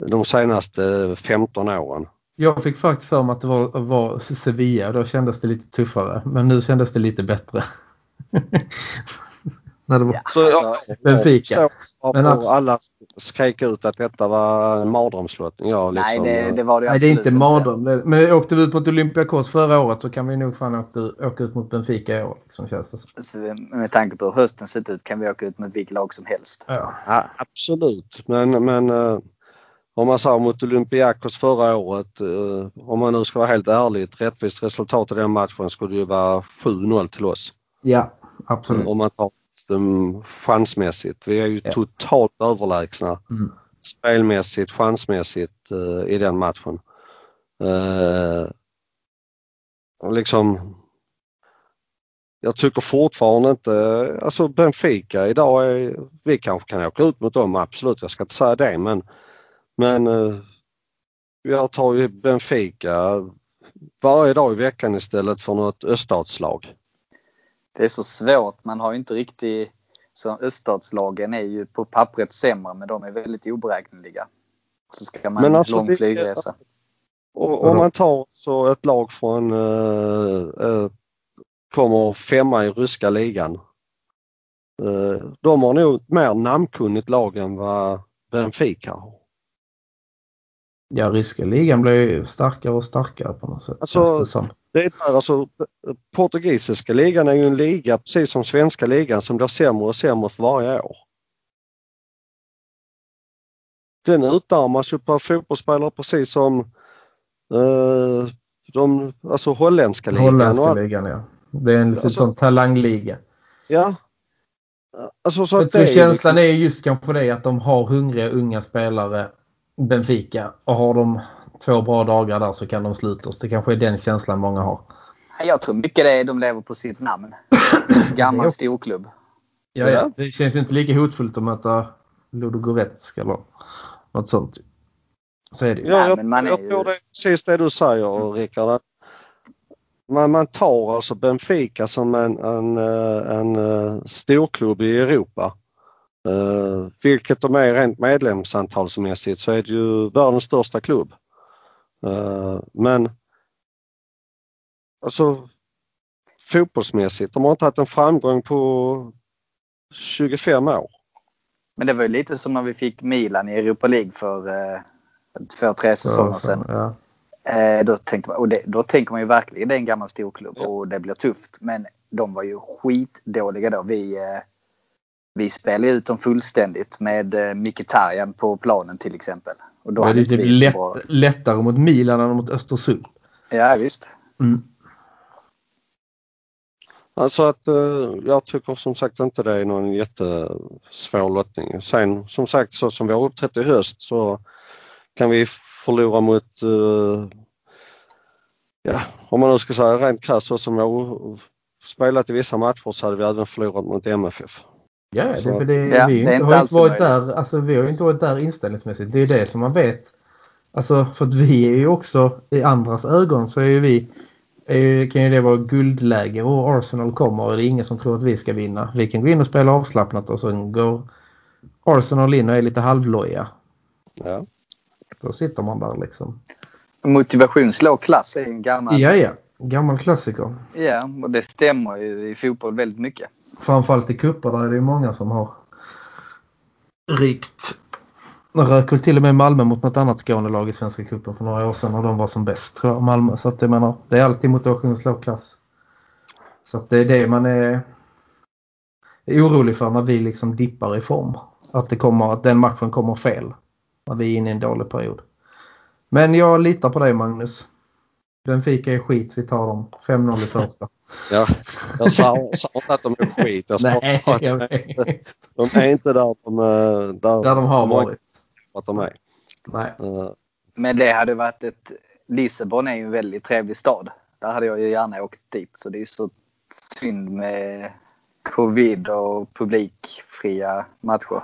de senaste 15 åren. Jag fick faktiskt för mig att det var, var Sevilla. Då kändes det lite tuffare. Men nu kändes det lite bättre. När det var ja, alltså, Benfica. Men alla skrek ut att detta var en mardrömslottning. Ja, liksom, nej, det, det, var det Nej, det är inte mardröm. Men åkte vi ut mot Olympiakos förra året så kan vi nog fan åka, åka ut mot Benfica i år. Liksom, känns det. Så med tanke på hur hösten sett ut kan vi åka ut mot vilket lag som helst. Ja. ja absolut, men, men uh, om man sa mot Olympiakos förra året, uh, om man nu ska vara helt ärlig, ett rättvist resultat i den matchen skulle ju vara 7-0 till oss. Ja, absolut. Om man tar um, chansmässigt. Vi är ju ja. totalt överlägsna mm. spelmässigt, chansmässigt uh, i den matchen. Uh, och liksom jag tycker fortfarande inte, alltså Benfica idag är, vi kanske kan åka ut mot dem absolut, jag ska inte säga det men, men uh, jag tar ju Benfica varje dag i veckan istället för något öststatslag det är så svårt. Man har ju inte riktigt... Så öststatslagen är ju på pappret sämre men de är väldigt oberäkneliga. Så ska man men alltså, lång flygresa. Om man tar så ett lag från uh, uh, kommer femma i ryska ligan. Uh, de har nog mer namnkunnigt lag än vad Benfica har. Ja, ryska ligan blir ju starkare och starkare på något sätt. Alltså, det, det är där, alltså, portugisiska ligan är ju en liga precis som svenska ligan som blir sämre och sämre för varje år. Den utarmas ju på fotbollsspelare precis som eh, de, alltså holländska ligan. Holländska ligan ja. Det är en liten alltså, sån talangliga. Ja. Alltså, så jag tror känslan liksom... är just kanske det att de har hungriga unga spelare Benfica och har de två bra dagar där så kan de sluta oss. Det kanske är den känslan många har. Jag tror mycket det är de lever på sitt namn. Gammal storklubb. Ja, ja, det känns inte lika hotfullt att möta Ludogorets eller något sånt. Så är det ju. Ja, jag, men man jag ju... tror det är precis det du säger Rickard. man, man tar alltså Benfica som en, en, en, en eh, storklubb i Europa. Uh, vilket de är rent medlemsantalsmässigt så är det ju världens största klubb. Uh, men alltså fotbollsmässigt, de har inte haft en framgång på 25 år. Men det var ju lite som när vi fick Milan i Europa League för eh, två, tre säsonger sedan. Ja. Eh, då, tänkte man, och det, då tänker man ju verkligen det är en gammal storklubb ja. och det blir tufft. Men de var ju skitdåliga då. Vi, eh, vi spelade ut dem fullständigt med eh, Mkhitaryan på planen till exempel. Och då det är typ lätt, lättare mot Milan än mot Östersund. Ja visst. Mm. Alltså att eh, jag tycker som sagt inte det är någon jättesvår lottning. Sen som sagt så som vi har uppträtt i höst så kan vi förlora mot, eh, ja om man nu ska säga rent krasst så som vi har spelat i vissa matcher så hade vi även förlorat mot MFF. Ja, det, för det, ja, vi, det inte, har inte varit där, alltså, vi har inte varit där inställningsmässigt. Det är det som man vet. Alltså för att vi är ju också i andras ögon så är ju vi är, kan ju det vara guldläge och Arsenal kommer och det är ingen som tror att vi ska vinna. Vi kan gå in och spela avslappnat och sen går Arsenal in och är lite halvloja. Ja. Då sitter man där liksom. Motivation slår klass är en gammal... Ja, ja. Gammal klassiker. Ja, och det stämmer ju i fotboll väldigt mycket framförallt i cuper där är det ju många som har rykt. Rök väl till och med Malmö mot något annat Skånelag i Svenska cupen för några år sedan när de var som bäst tror jag, Malmö. Så att jag menar, det är alltid motivationslåg klass. Så att det är det man är, är orolig för när vi liksom dippar i form. Att, det kommer, att den matchen kommer fel. När vi är inne i en dålig period. Men jag litar på dig Magnus. Benfica är skit, vi tar dem. 5-0 i första. Ja, jag sa, sa inte att de är skit. Jag sa Nej, att jag de är inte där de, där, där de har varit. Att de är. Nej. Uh. Men det hade varit ett... Lissabon är ju en väldigt trevlig stad. Där hade jag ju gärna åkt dit. Så det är så synd med covid och publikfria matcher.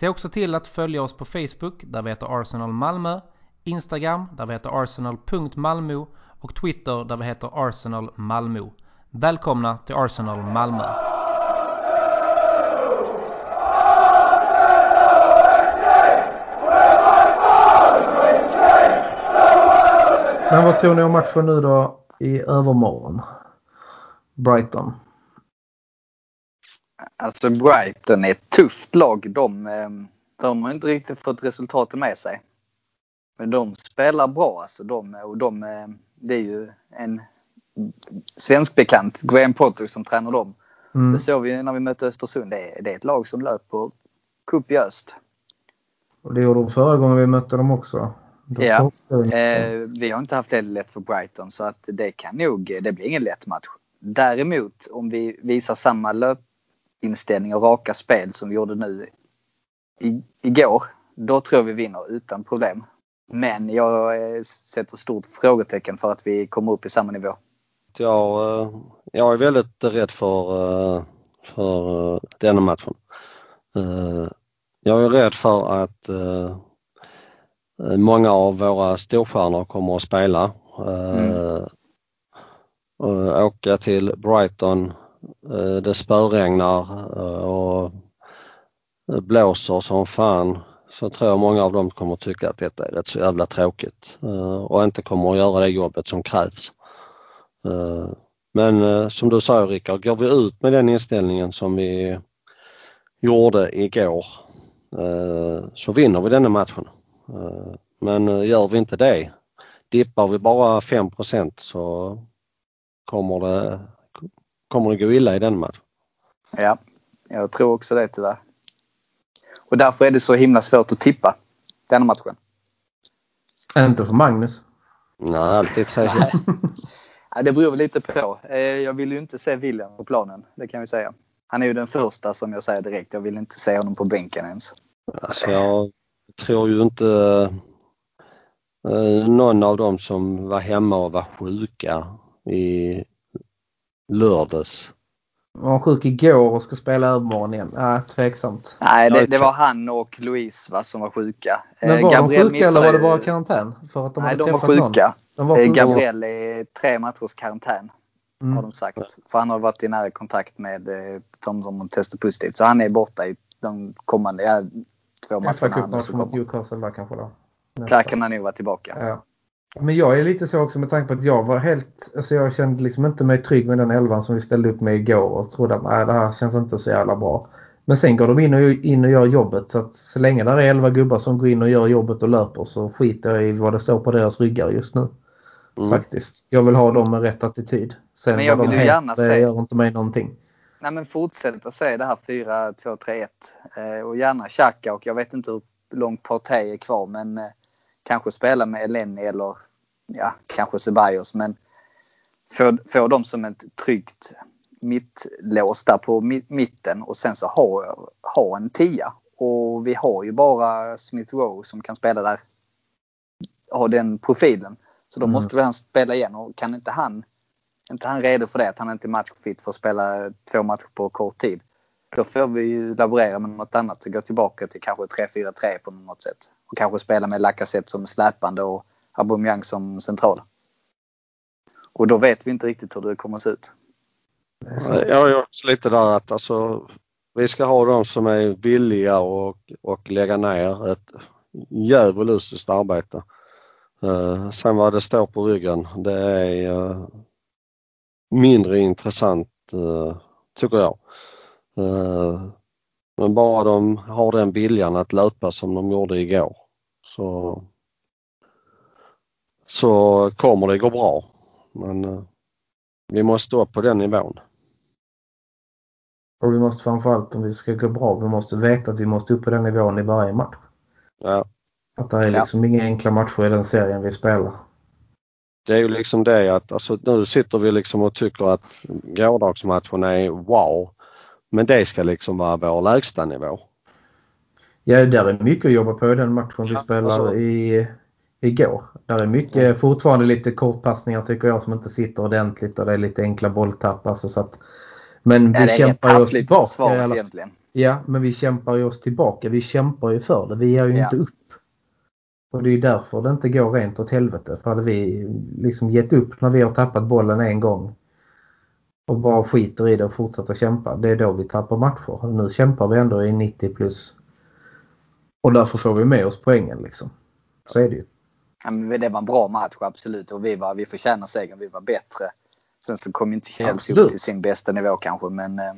Se också till att följa oss på Facebook där vi heter Arsenal Malmö, Instagram där vi heter arsenal.malmo och Twitter där vi heter Arsenal Malmö. Välkomna till Arsenal Malmö! Men vad tror ni om matchen nu då i övermorgon? Brighton. Alltså Brighton är ett tufft lag. De, ehm, de har inte riktigt fått resultatet med sig. Men de spelar bra alltså. De, och de, ehm, det är ju en svensk bekant, Graham Potter, som tränar dem. Mm. Det såg vi när vi mötte Östersund. Det är, det är ett lag som löper kopiöst. Och det gjorde de förra gången vi mötte dem också. De ja, eh, vi har inte haft det lätt för Brighton så att det kan nog, det blir ingen lätt match. Däremot om vi visar samma löpinställning och raka spel som vi gjorde nu i, igår, då tror jag vi vinner utan problem. Men jag eh, sätter stort frågetecken för att vi kommer upp i samma nivå. Jag, eh, jag är väldigt rädd för, eh, för denna matchen. Jag är rädd för att många av våra storstjärnor kommer att spela. Mm åka till Brighton. Eh, det spöregnar eh, och blåser som fan så tror jag många av dem kommer tycka att detta är rätt så jävla tråkigt eh, och inte kommer att göra det jobbet som krävs. Men som du sa Rickard, går vi ut med den inställningen som vi gjorde igår så vinner vi denna matchen. Men gör vi inte det, dippar vi bara 5% så kommer det, kommer det gå illa i den matchen. Ja, jag tror också det tyvärr. Och därför är det så himla svårt att tippa den matchen. Inte för Magnus? Nej, alltid tre. ja, det beror lite på. Eh, jag vill ju inte se William på planen, det kan vi säga. Han är ju den första som jag säger direkt. Jag vill inte se honom på bänken ens. Alltså jag tror ju inte eh, någon av dem som var hemma och var sjuka i lördags. Var han sjuk igår och ska spela övermorgon igen? Ja, tveksamt. Nej, det, det, var han och Louise va, som var sjuka. Men eh, var Gabriel de sjuka eller var det bara karantän? För att de Nej, de var sjuka. De var eh, sjuka. Gabriel är tre matchers karantän. Mm. Har de sagt. För han har varit i nära kontakt med eh, de som testat positivt. Så han är borta i de kommande ja, två matcherna. FA-cupmatchen mot Newcastle där kanske då. Där kan han nog vara tillbaka. Ja. Men jag är lite så också med tanke på att jag var helt, alltså jag kände liksom inte mig trygg med den elvan som vi ställde upp med igår och trodde att nej, det här känns inte så jävla bra. Men sen går de in och, in och gör jobbet så att så länge det är 11 gubbar som går in och gör jobbet och löper så skiter jag i vad det står på deras ryggar just nu. Mm. Faktiskt. Jag vill ha dem med rätt attityd. Sen men jag vill ju gärna det se... gör inte mig någonting. Nej men fortsätta se det här 4-2-3-1 eh, och gärna Xhaka och jag vet inte hur långt Partey är kvar men eh, kanske spela med Eleni eller ja, kanske Ceballos men få, få dem som ett tryggt mittlås där på mitten och sen så ha, ha en tia. Och vi har ju bara Smith Rowe som kan spela där. Ha den profilen. Så då mm. måste vi han spela igen och kan inte han inte han redo för det, att han inte är matchfit för att spela två matcher på kort tid. Då får vi ju laborera med något annat och gå tillbaka till kanske 3-4-3 på något sätt. Och kanske spela med Lacazette som släpande och Aubameyang som central. Och då vet vi inte riktigt hur det kommer att se ut. Jag är också lite där att alltså, vi ska ha de som är villiga och, och lägga ner ett djävulusiskt arbete. Uh, sen vad det står på ryggen det är uh, mindre intressant uh, tycker jag. Men bara de har den viljan att löpa som de gjorde igår så, så kommer det gå bra. Men eh, vi måste stå på den nivån. Och vi måste framförallt om vi ska gå bra, vi måste veta att vi måste upp på den nivån i varje match. Ja. Att det är liksom ja. inga enkla matcher i den serien vi spelar. Det är ju liksom det att alltså, nu sitter vi liksom och tycker att gårdagsmatchen är wow. Men det ska liksom vara vår lägsta nivå. Ja, där är mycket att jobba på i den matchen vi spelade alltså, i, igår. Där är mycket, mm. fortfarande lite kortpassningar tycker jag som inte sitter ordentligt och det är lite enkla bolltapp. Alltså, så att, men vi ja, kämpar oss tillbaka. Svaret, egentligen. Ja, men vi kämpar ju oss tillbaka. Vi kämpar ju för det. Vi ger ju ja. inte upp. Och det är därför det inte går rent åt helvete. För hade vi liksom gett upp när vi har tappat bollen en gång och bara skiter i det och fortsätter kämpa. Det är då vi tappar matcher. Nu kämpar vi ändå i 90 plus. Och därför får vi med oss poängen liksom. Så är det ju. Ja, men det var en bra match absolut och vi, var, vi förtjänar segern. Vi var bättre. Sen så kom inte Chelsea upp till sin bästa nivå kanske men eh,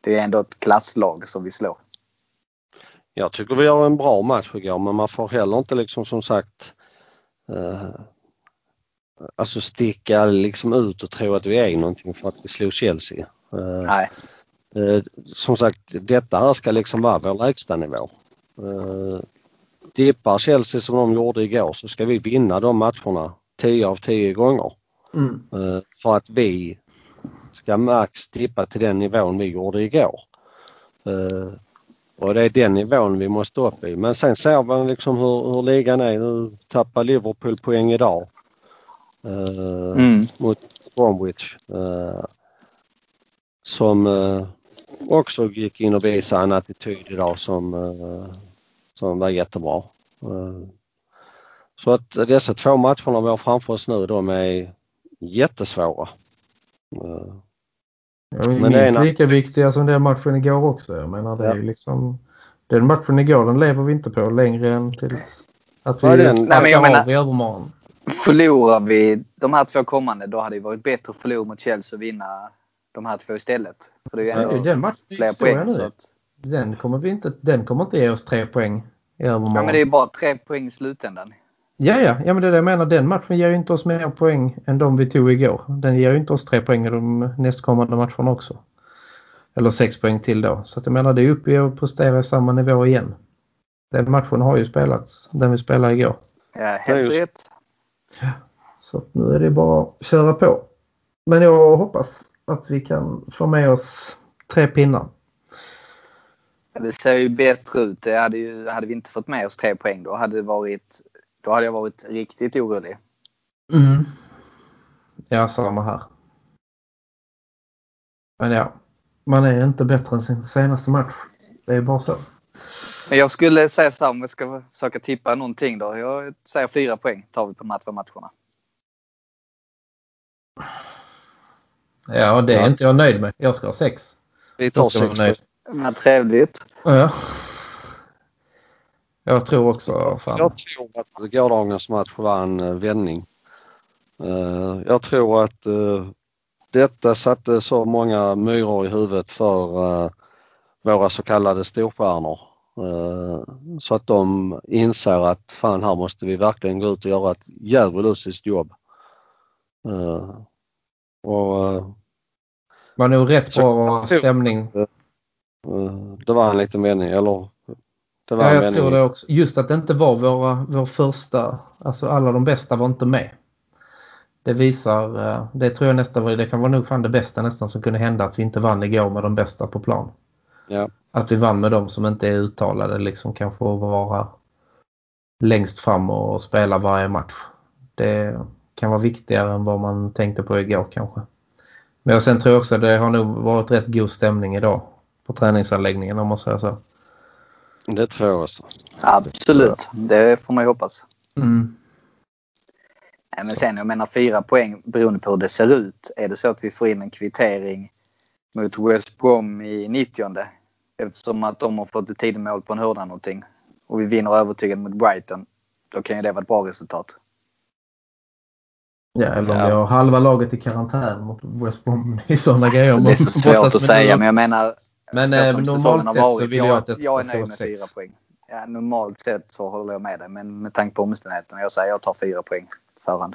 det är ändå ett klasslag som vi slår. Jag tycker vi har en bra match igår men man får heller inte liksom som sagt eh, alltså sticka liksom ut och tro att vi är någonting för att vi slog Chelsea. Eh, Nej. Eh, som sagt, detta här ska liksom vara vår lägsta nivå. Eh, dippar Chelsea som de gjorde igår så ska vi vinna de matcherna 10 av 10 gånger. Mm. Eh, för att vi ska max tippa till den nivån vi gjorde igår. Eh, och det är den nivån vi måste upp i. Men sen ser man liksom hur, hur ligan är. Nu tappar Liverpool poäng idag. Eh, mm. Mot Bromwich. Eh, som eh, också gick in och visade en attityd idag som, eh, som var jättebra. Eh, så att dessa två matcherna vi har framför oss nu de är jättesvåra. Eh, Ja, men minst ena... lika viktiga som den matchen igår också. Jag menar det ja. är liksom den matchen igår den lever vi inte på längre än tills att vi ja, sparkar av i övermorgon. Förlorar vi de här två kommande då hade det varit bättre att förlora mot Chelsea och vinna de här två istället. För det är ju ändå den matchen fler poäng. Nu. Så att... den, kommer vi inte, den kommer inte ge oss tre poäng i övermorgon. Ja men det är bara tre poäng i slutändan. Ja, ja, ja men det är det jag menar. Den matchen ger ju inte oss mer poäng än de vi tog igår. Den ger ju inte oss tre poäng i de nästkommande matcherna också. Eller sex poäng till då. Så att jag menar det är uppe och prestera i samma nivå igen. Den matchen har ju spelats, den vi spelade igår. Ja, helt rätt. Ja, så att nu är det bara att köra på. Men jag hoppas att vi kan få med oss tre pinnar. Det ser ju bättre ut. Det hade, ju, hade vi inte fått med oss tre poäng då hade det varit då hade jag varit riktigt orolig. Mm. Ja, samma här. Men ja, man är inte bättre än sin senaste match. Det är bara så. Men jag skulle säga så här om vi ska försöka tippa någonting då. Jag säger fyra poäng tar vi på de här två matcherna. Ja, det är ja. inte jag nöjd med. Jag ska ha sex. Vi tar sex. Men trevligt. Ja. Jag tror också... Fan. Jag tror att gårdagens match var en eh, vändning. Eh, jag tror att eh, detta satte så många myror i huvudet för våra så kallade storstjärnor. Så att de inser att fan här måste vi verkligen gå ut och göra ett djävulusiskt jobb. Och, var nog rätt bra stämning. Det var en liten mening, eller det var ja, jag tror det också. Just att det inte var våra, vår första, alltså alla de bästa var inte med. Det visar, eh, det tror jag nästan var, det kan vara nog fan det bästa nästan som kunde hända att vi inte vann igår med de bästa på plan. Ja. Att vi vann med de som inte är uttalade liksom kanske att vara längst fram och spela varje match. Det kan vara viktigare än vad man tänkte på igår kanske. Men sen tror jag också att det har nog varit rätt god stämning idag på träningsanläggningen om man säger så. Det tror jag också. Absolut, det får man ju hoppas. Mm. Men sen jag menar fyra poäng beroende på hur det ser ut. Är det så att vi får in en kvittering mot West Brom i 90 eftersom att de har fått ett tidigt mål på en hörna någonting och vi vinner övertygande mot Brighton. Då kan ju det vara ett bra resultat. Ja, eller om ja. vi har halva laget i karantän mot West Brom. Det är sådana grejer. Det är så svårt att säga men jag menar men eh, normalt sett så vill jag, jag att det Jag är nöjd med fyra poäng. Ja, normalt sett så håller jag med dig men med tanke på omständigheterna. Jag säger jag tar fyra poäng förhand.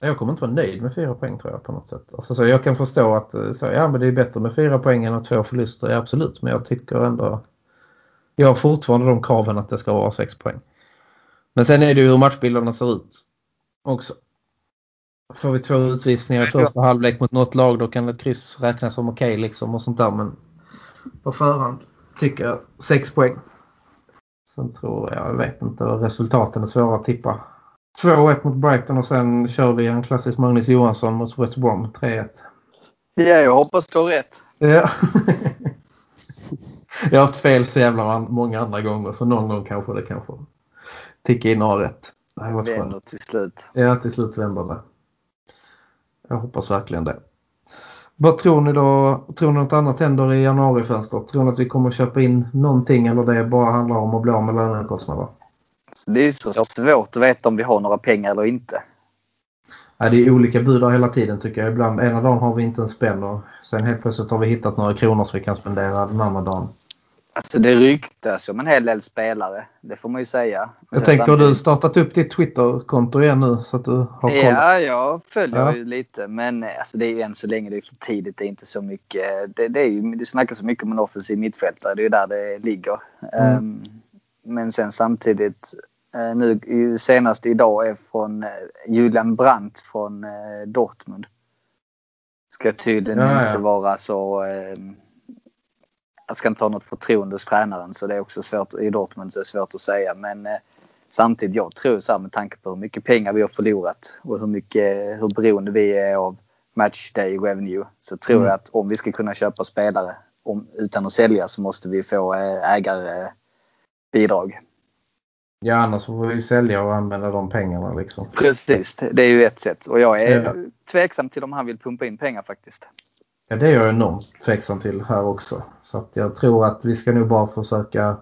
Jag kommer inte vara nöjd med fyra poäng tror jag på något sätt. Alltså, så jag kan förstå att eh, så, ja, men det är bättre med fyra poäng än två förluster, ja, absolut. Men jag tycker ändå Jag har fortfarande de kraven att det ska vara 6 poäng. Men sen är det ju hur matchbilderna ser ut också. Får vi två utvisningar i första halvlek mot något lag då kan ett kryss räknas som okej okay, liksom och sånt där. Men på förhand tycker jag 6 poäng. Sen tror jag, jag vet inte, resultaten är svåra att tippa. 2-1 mot Brighton och sen kör vi en klassisk Magnus Johansson mot West Brom 3-1. Ja, jag hoppas du har rätt. Ja. jag har haft fel så jävla många andra gånger så någon gång kanske det kanske tickar in har rätt. Det vänder till slut. Ja, till slut vänder det. Jag hoppas verkligen det. Vad tror ni då? Tror ni något annat händer i januarifönstret? Tror ni att vi kommer att köpa in någonting eller det bara handlar om att bli av med lönekostnader? Det är så svårt att veta om vi har några pengar eller inte. Ja, det är olika bud hela tiden tycker jag. Ibland ena dagen har vi inte en spänn och sen helt plötsligt har vi hittat några kronor som vi kan spendera den andra dagen. Alltså det ryktas om en hel del spelare. Det får man ju säga. Jag tänker, samtidigt... har du startat upp ditt Twitterkonto igen nu så att du har koll? Ja, jag följer ja. ju lite. Men alltså, det är ju än så länge det är för tidigt. Det är inte så mycket. Det, det, är ju, det snackas så mycket om en offensiv mittfältare. Det är ju där det ligger. Mm. Um, men sen samtidigt uh, nu senast idag är från uh, Julian Brandt från Dortmund. Ska tydligen ja, inte vara så um, jag ska inte ha något förtroende hos tränaren så det är också svårt i Dortmund så det är svårt att säga. Men eh, samtidigt, jag tror så här med tanke på hur mycket pengar vi har förlorat och hur mycket, hur beroende vi är av matchday revenue så tror mm. jag att om vi ska kunna köpa spelare om, utan att sälja så måste vi få eh, ägarbidrag. Ja annars får vi sälja och använda de pengarna liksom. Precis, det är ju ett sätt och jag är ja. tveksam till om han vill pumpa in pengar faktiskt. Ja, det är jag enormt tveksam till här också. Så jag tror att vi ska nog bara försöka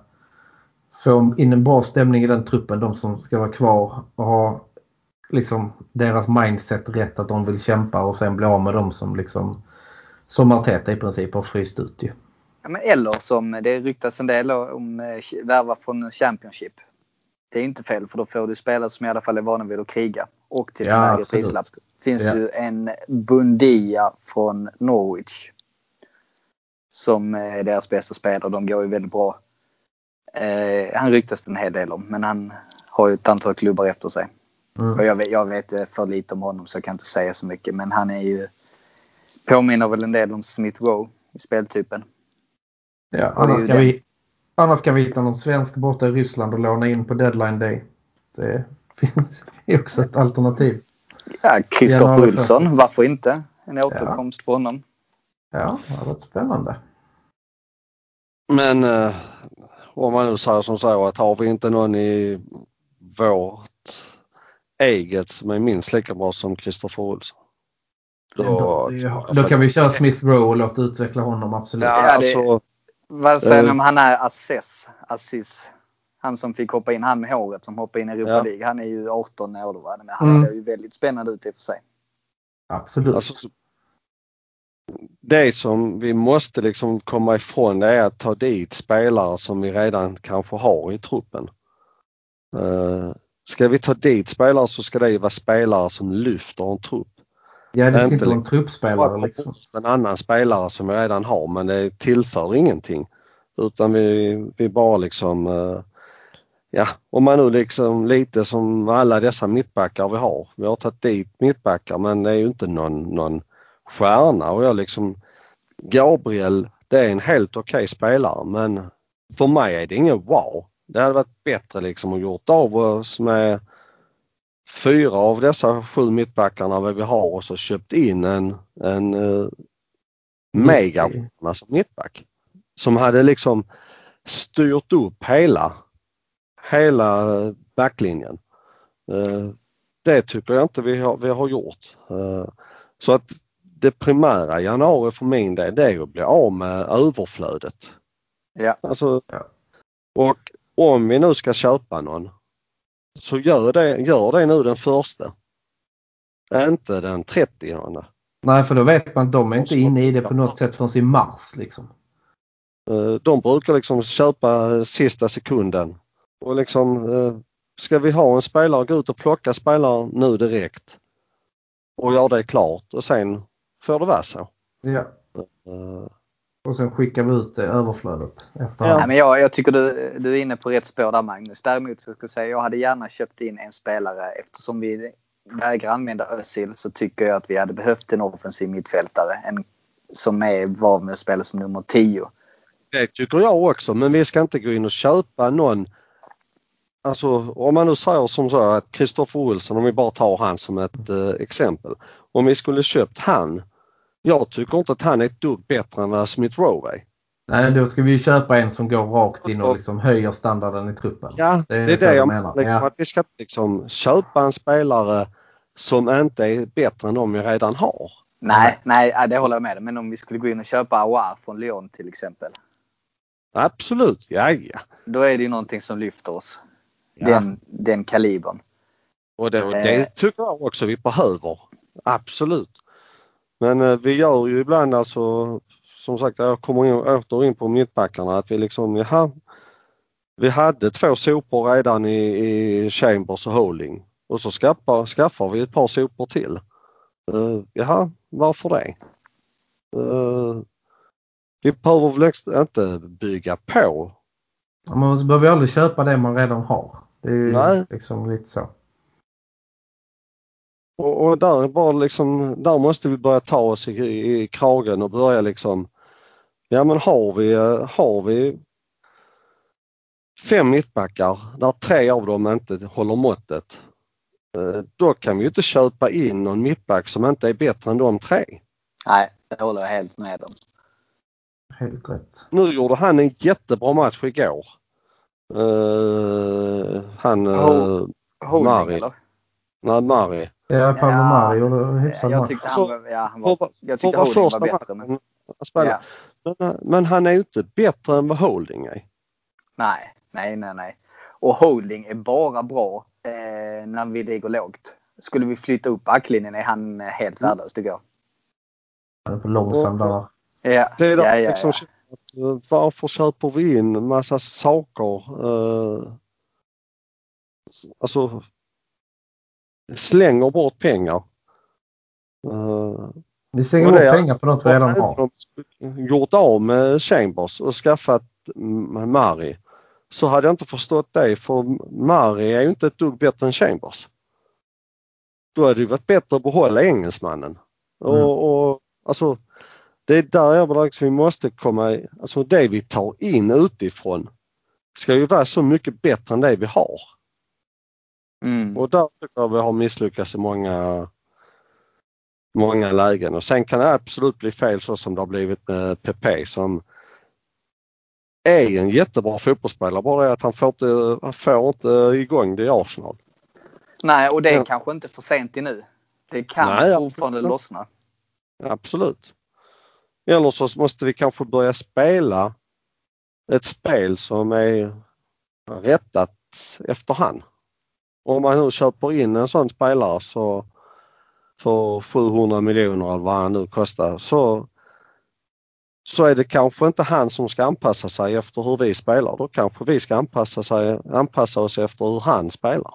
få in en bra stämning i den truppen. De som ska vara kvar och ha liksom deras mindset rätt att de vill kämpa och sen bli av med dem som liksom som Arteta i princip har fryst ut ju. Ja, men eller som det ryktas en del om eh, värva från Championship. Det är inte fel för då får du spelare som i alla fall är vana vid att kriga och till ja, en lägre prislapp finns ja. ju en Bundia från Norwich. Som är deras bästa spelare. De går ju väldigt bra. Eh, han ryktas en hel del om men han har ju ett antal klubbar efter sig. Mm. Och jag, vet, jag vet för lite om honom så jag kan inte säga så mycket men han är ju påminner väl en del om Smith Rowe i speltypen. Ja, annars kan, vi, annars kan vi hitta någon svensk borta i Ryssland och låna in på deadline day. Det finns också ett alternativ. Ja, Kristoffer Olsson, varför inte? En återkomst ja. på honom. Ja, det har varit spännande. Men eh, om man nu säger som så att har vi inte någon i vårt eget som är minst lika bra som Kristoffer Olsson. Då, då, då, kan vi köra Smith Rowe och låta utveckla honom absolut. Ja, alltså, vad säger ni eh, om han är Asses? Assis? Han som fick hoppa in, han med håret som hoppade in i Europa ja. League. Han är ju 18 år då. Men han mm. ser ju väldigt spännande ut i och för sig. Absolut. Alltså, det som vi måste liksom komma ifrån det är att ta dit spelare som vi redan kanske har i truppen. Uh, ska vi ta dit spelare så ska det vara spelare som lyfter en trupp. Ja, det ska inte vara en truppspelare liksom. En annan spelare som vi redan har men det tillför ingenting. Utan vi, vi bara liksom uh, ja, om man nu liksom lite som alla dessa mittbackar vi har. Vi har tagit dit mittbackar men det är ju inte någon, någon stjärna och jag liksom Gabriel, det är en helt okej okay spelare men för mig är det ingen wow. Det hade varit bättre liksom att gjort av oss med fyra av dessa sju mittbackarna vi har och så köpt in en, en uh, mega som mittback. Som hade liksom styrt upp hela hela backlinjen. Eh, det tycker jag inte vi har, vi har gjort. Eh, så att det primära i januari för min del det är att bli av med överflödet. Ja. Alltså, och om vi nu ska köpa någon så gör det, gör det nu den första. Inte den 30. Nej för då vet man att de är inte inne i det på något sätt förrän i mars liksom. Eh, de brukar liksom köpa sista sekunden och liksom, eh, ska vi ha en spelare, gå ut och plocka spelare nu direkt och göra det klart och sen får det vara så. Ja. Eh, Och sen skickar vi ut det överflödet efter ja. men jag, jag tycker du, du är inne på rätt spår där Magnus. Däremot så ska jag säga jag hade gärna köpt in en spelare eftersom vi vägrar använda Özil så tycker jag att vi hade behövt en offensiv mittfältare. En, som är var med att spela som nummer 10. Det tycker jag också men vi ska inte gå in och köpa någon Alltså om man nu säger som så att Kristoffer Olsson, om vi bara tar han som ett eh, exempel. Om vi skulle köpt han. Jag tycker inte att han är ett dugg bättre än vad Smith Rowe. Nej, då ska vi köpa en som går rakt in och liksom höjer standarden i truppen. Ja, det är det, är det jag menar. Liksom, ja. Att vi ska liksom köpa en spelare som inte är bättre än de vi redan har. Nej, nej, det håller jag med Men om vi skulle gå in och köpa Aouar från Lyon till exempel. Absolut, ja ja. Då är det ju någonting som lyfter oss. Ja. Den, den kalibern. Och det, det eh. tycker jag också vi behöver. Absolut. Men eh, vi gör ju ibland alltså som sagt, jag kommer in, åter in på mittbackarna att vi liksom, jaha, vi hade två sopor redan i, i Chambers och Holding och så skaffar, skaffar vi ett par sopor till. Uh, jaha, varför det? Uh, vi behöver väl inte bygga på. Man behöver aldrig köpa det man redan har. Det är ju Nej. liksom lite så. Och, och där, bara liksom, där måste vi börja ta oss i, i kragen och börja liksom, ja men har vi, har vi fem mittbackar där tre av dem inte håller måttet. Eh, då kan vi ju inte köpa in någon mittback som inte är bättre än de tre. Nej, det håller jag helt med om. Helt rätt. Nu gjorde han en jättebra match igår. Uh, han... Uh, Mari. Eller? Nej, Mari. Ja, Pablo ja, Mari gjorde hyfsad jag tyckte han, var, ja, han var, jag tyckte Holding var bättre. Men, ja. men, men, han är ju inte bättre än vad Holding är. Nej, nej, nej, nej. Och Holding är bara bra eh, när vi ligger lågt. Skulle vi flytta upp backlinjen är han helt mm. värdelös tycker jag. Han är för långsam där. Ja, det är ja, ja, liksom, ja. Varför köper vi in massa saker? Eh, alltså slänger bort pengar. Uh, vi slänger bort pengar på något vi redan har. Gjort av med Chambers och skaffat Mari så hade jag inte förstått det för Mari är ju inte ett dugg bättre än Chambers. Då hade det varit bättre att behålla engelsmannen. Mm. Och, och, alltså, det är där jag att vi måste komma, alltså det vi tar in utifrån ska ju vara så mycket bättre än det vi har. Mm. Och där tycker jag vi har misslyckats i många, många lägen och sen kan det absolut bli fel så som det har blivit med PP som är en jättebra fotbollsspelare bara det att han får inte, han får inte igång det i Arsenal. Nej och det är ja. kanske inte för sent i nu. Det kan Nej, fortfarande absolut. lossna. Absolut. Eller så måste vi kanske börja spela ett spel som är rättat efterhand. Om man nu köper in en sån spelare så för 700 miljoner eller vad han nu kostar så, så är det kanske inte han som ska anpassa sig efter hur vi spelar. Då kanske vi ska anpassa, sig, anpassa oss efter hur han spelar.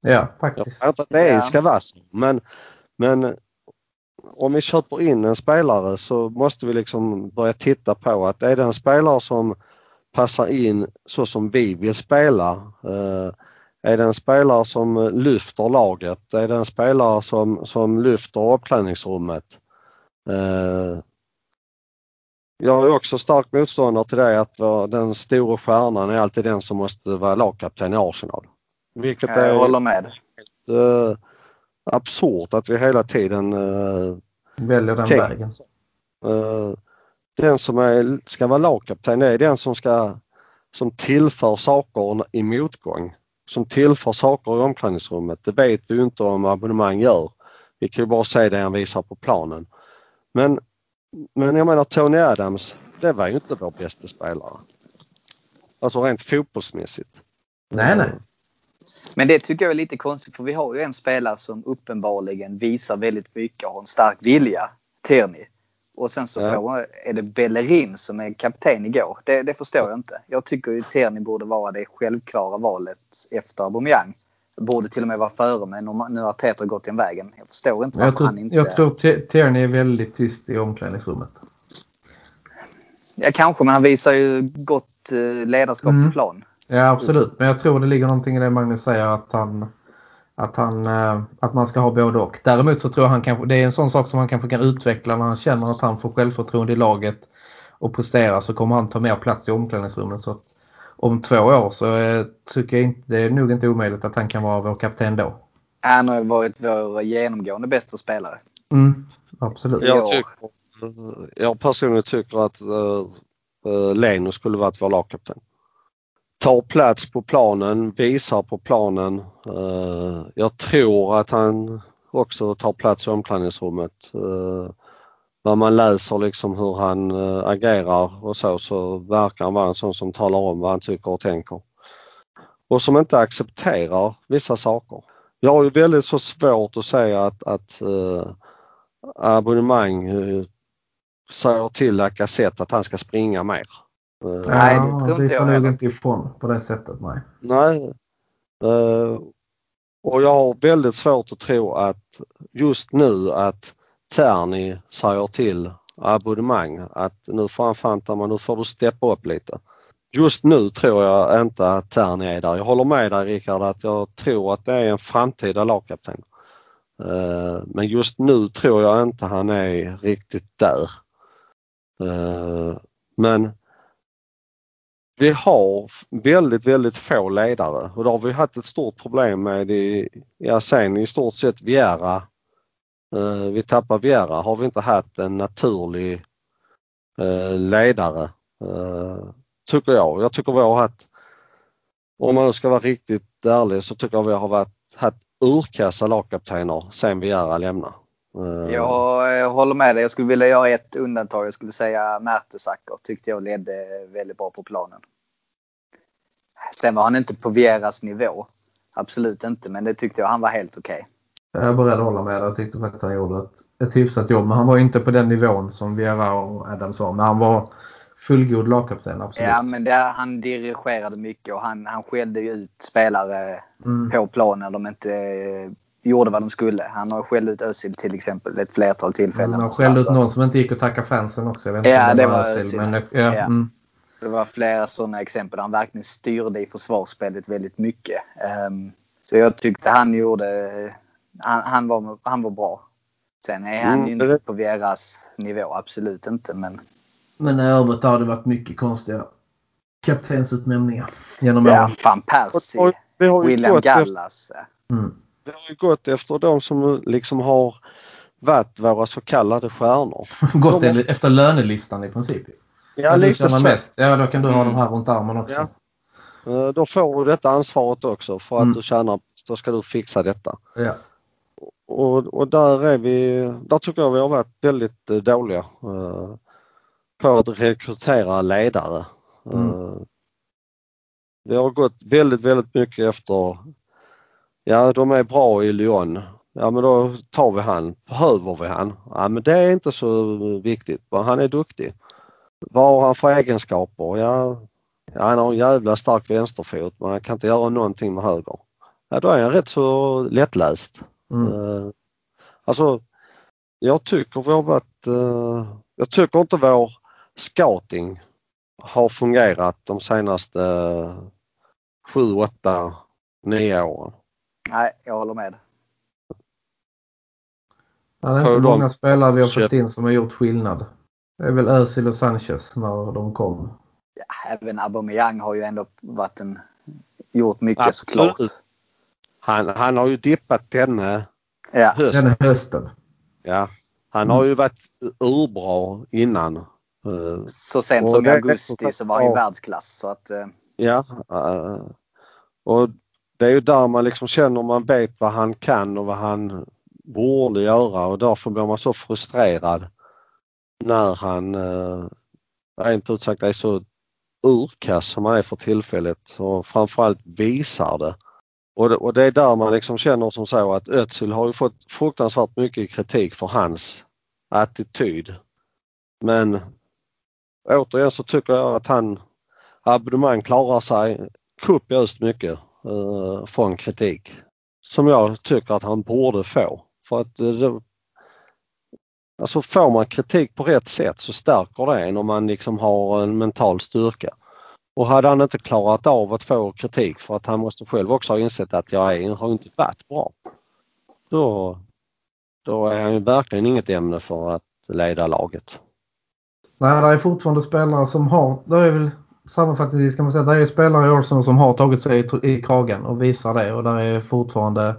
Ja, faktiskt. Jag säger inte att det ska vara så men, men om vi köper in en spelare så måste vi liksom börja titta på att är det en spelare som passar in så som vi vill spela. Eh, är det en spelare som lyfter laget? Är det en spelare som, som lyfter omklädningsrummet? Eh, jag är också stark motståndare till det att den stora stjärnan är alltid den som måste vara lagkapten i Arsenal. Vilket jag är håller med. Helt, eh, absurt att vi hela tiden väljer den vägen den som är, ska vara lagkapten är den som ska som tillför saker i motgång. Som tillför saker i omklädningsrummet. Det vet vi inte om abonnemang gör. Vi kan ju bara se det han visar på planen. Men, men jag menar Tony Adams, det var ju inte vår bästa spelare. Alltså rent fotbollsmässigt. Nej, nej. Men det tycker jag är lite konstigt för vi har ju en spelare som uppenbarligen visar väldigt mycket och har en stark vilja. Tierney. Och sen så ja. är det Bellerin som är kapten igår. Det, det förstår jag inte. Jag tycker ju Tierney borde vara det självklara valet efter Aubameyang. Borde till och med vara före men nu har Tetra gått den vägen. Jag förstår inte varför jag tror, han inte... Jag tror Tierney är väldigt tyst i omklädningsrummet. Ja kanske men han visar ju gott eh, ledarskap mm. på plan. Ja absolut men jag tror det ligger någonting i det Magnus säger att han att, han, eh, att man ska ha både och. Däremot så tror jag han kanske, det är en sån sak som han kanske kan utveckla när han känner att han får självförtroende i laget och prestera så kommer han ta mer plats i omklädningsrummet. Så att om två år så eh, tycker jag inte, det är nog inte omöjligt att han kan vara vår kapten då. Han har varit vår genomgående bästa spelare. Mm, absolut. Jag, tycker, jag personligen tycker att uh, Leno skulle varit vår lagkapten tar plats på planen, visar på planen. Eh, jag tror att han också tar plats i omklädningsrummet. Eh, när man läser liksom hur han eh, agerar och så, så verkar han vara en sån som talar om vad han tycker och tänker. Och som inte accepterar vissa saker. Jag har ju väldigt så svårt att säga att, att abonnemang säger till Lacazette att han ska springa mer. Nej, det tror inte jag heller. inte ifrån på det sättet, nej. Nej. Uh, och jag har väldigt svårt att tro att just nu att Terni säger till abonnemang att nu fan Fanta, nu får du steppa upp lite. Just nu tror jag inte att Terni är där. Jag håller med dig Rickard att jag tror att det är en framtida lagkapten. Uh, men just nu tror jag inte han är riktigt där. Uh, men vi har väldigt, väldigt få ledare och det har vi haft ett stort problem med i, ja sen i stort sett Viera. Eh, vi tappar Viera har vi inte haft en naturlig eh, ledare eh, tycker jag. Jag tycker vi har haft, om man ska vara riktigt ärlig så tycker jag vi har varit, haft urkassa lagkaptener sen Viera lämnade. Eh. Jag håller med dig. Jag skulle vilja göra ett undantag. Jag skulle säga Mertesacker tyckte jag ledde väldigt bra på planen. Sen var han inte på Vieras nivå. Absolut inte, men det tyckte jag han var helt okej. Okay. Jag är beredd att hålla med dig. Jag tyckte faktiskt han gjorde ett, ett hyfsat jobb. Men han var inte på den nivån som Viera och Adams var. Men han var fullgod lagkapten, absolut. Ja, men det, han dirigerade mycket och han, han skällde ut spelare mm. på planen när de inte gjorde vad de skulle. Han har skällt ut Özil till exempel ett flertal tillfällen. Han har skällt ut någon som inte gick att tacka fansen också. Jag vet ja, det, det var Özil. Men, ja, ja. Mm. Det var flera sådana exempel där han verkligen styrde i försvarsspelet väldigt mycket. Um, så jag tyckte han gjorde... Han, han, var, han var bra. Sen är han mm, ju inte på Vieras nivå, absolut inte. Men, men i övrigt har det varit mycket konstiga kaptensutnämningar genom åren. Ja, van Persie, William Gallas. Mm. Vi har ju gått efter de som liksom har varit våra så kallade stjärnor. gått de... efter lönelistan i princip. Ja, lite så. Mest. Ja, då kan du mm. ha de här runt armen också. Ja. Eh, då får du detta ansvaret också för att mm. du tjänar Då ska du fixa detta. Ja. Och, och där är vi, där tycker jag vi har varit väldigt eh, dåliga uh, på att rekrytera ledare. Mm. Uh, vi har gått väldigt, väldigt mycket efter Ja, de är bra i Lyon. Ja, men då tar vi han. Behöver vi han? Ja, men det är inte så viktigt. Han är duktig. Vad har han för egenskaper? Ja, han har en jävla stark vänsterfot men han kan inte göra någonting med höger. Ja, då är han rätt så lättläst. Mm. Uh, alltså, jag tycker vi har varit... Uh, jag tycker inte vår scouting har fungerat de senaste uh, sju, åtta, nio åren. Nej, jag håller med. Ja, det är inte många spelare vi har fått in som har gjort skillnad. Det är väl Özil och Sanchez när de kom. Ja, även Aubameyang har ju ändå varit en, gjort mycket Absolut. såklart. Han, han har ju dippat denne ja. hösten. Denne hösten. Ja. Han har ju varit urbra innan. Eh, så sent som i augusti så var han ju världsklass. Så att, eh. Ja. Eh, och det är ju där man liksom känner man vet vad han kan och vad han borde göra och därför blir man så frustrerad när han eh, rent ut sagt är så urkass som han är för tillfället och framförallt visar det. Och det, och det är där man liksom känner som så att Özil har ju fått fruktansvärt mycket kritik för hans attityd. Men återigen så tycker jag att han abonnemang klarar sig kopiöst mycket eh, från kritik. Som jag tycker att han borde få. För att uh, Alltså får man kritik på rätt sätt så stärker det en om man liksom har en mental styrka. Och hade han inte klarat av att få kritik för att han måste själv också ha insett att jag är, har inte varit bra. Då, då är han ju verkligen inget ämne för att leda laget. Nej, det är fortfarande spelare som har, det är väl sammanfattningsvis kan man säga att det är spelare i Arsenal som har tagit sig i, kragen och visar det och det är fortfarande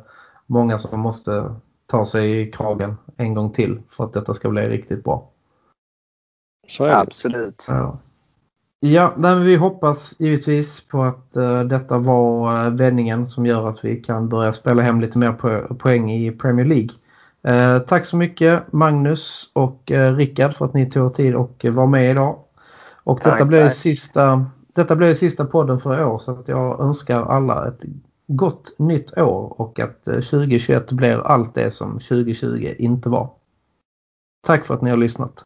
många som måste ta sig i kragen en gång till för att detta ska bli riktigt bra. Så är det. Absolut. Ja. Ja, men vi hoppas givetvis på att uh, detta var uh, vändningen som gör att vi kan börja spela hem lite mer po poäng i Premier League. Uh, tack så mycket Magnus och uh, Rickard för att ni tog tid och var med idag. Och tack, detta, blir sista, detta blir sista podden för i år så att jag önskar alla ett gott nytt år och att 2021 blir allt det som 2020 inte var. Tack för att ni har lyssnat.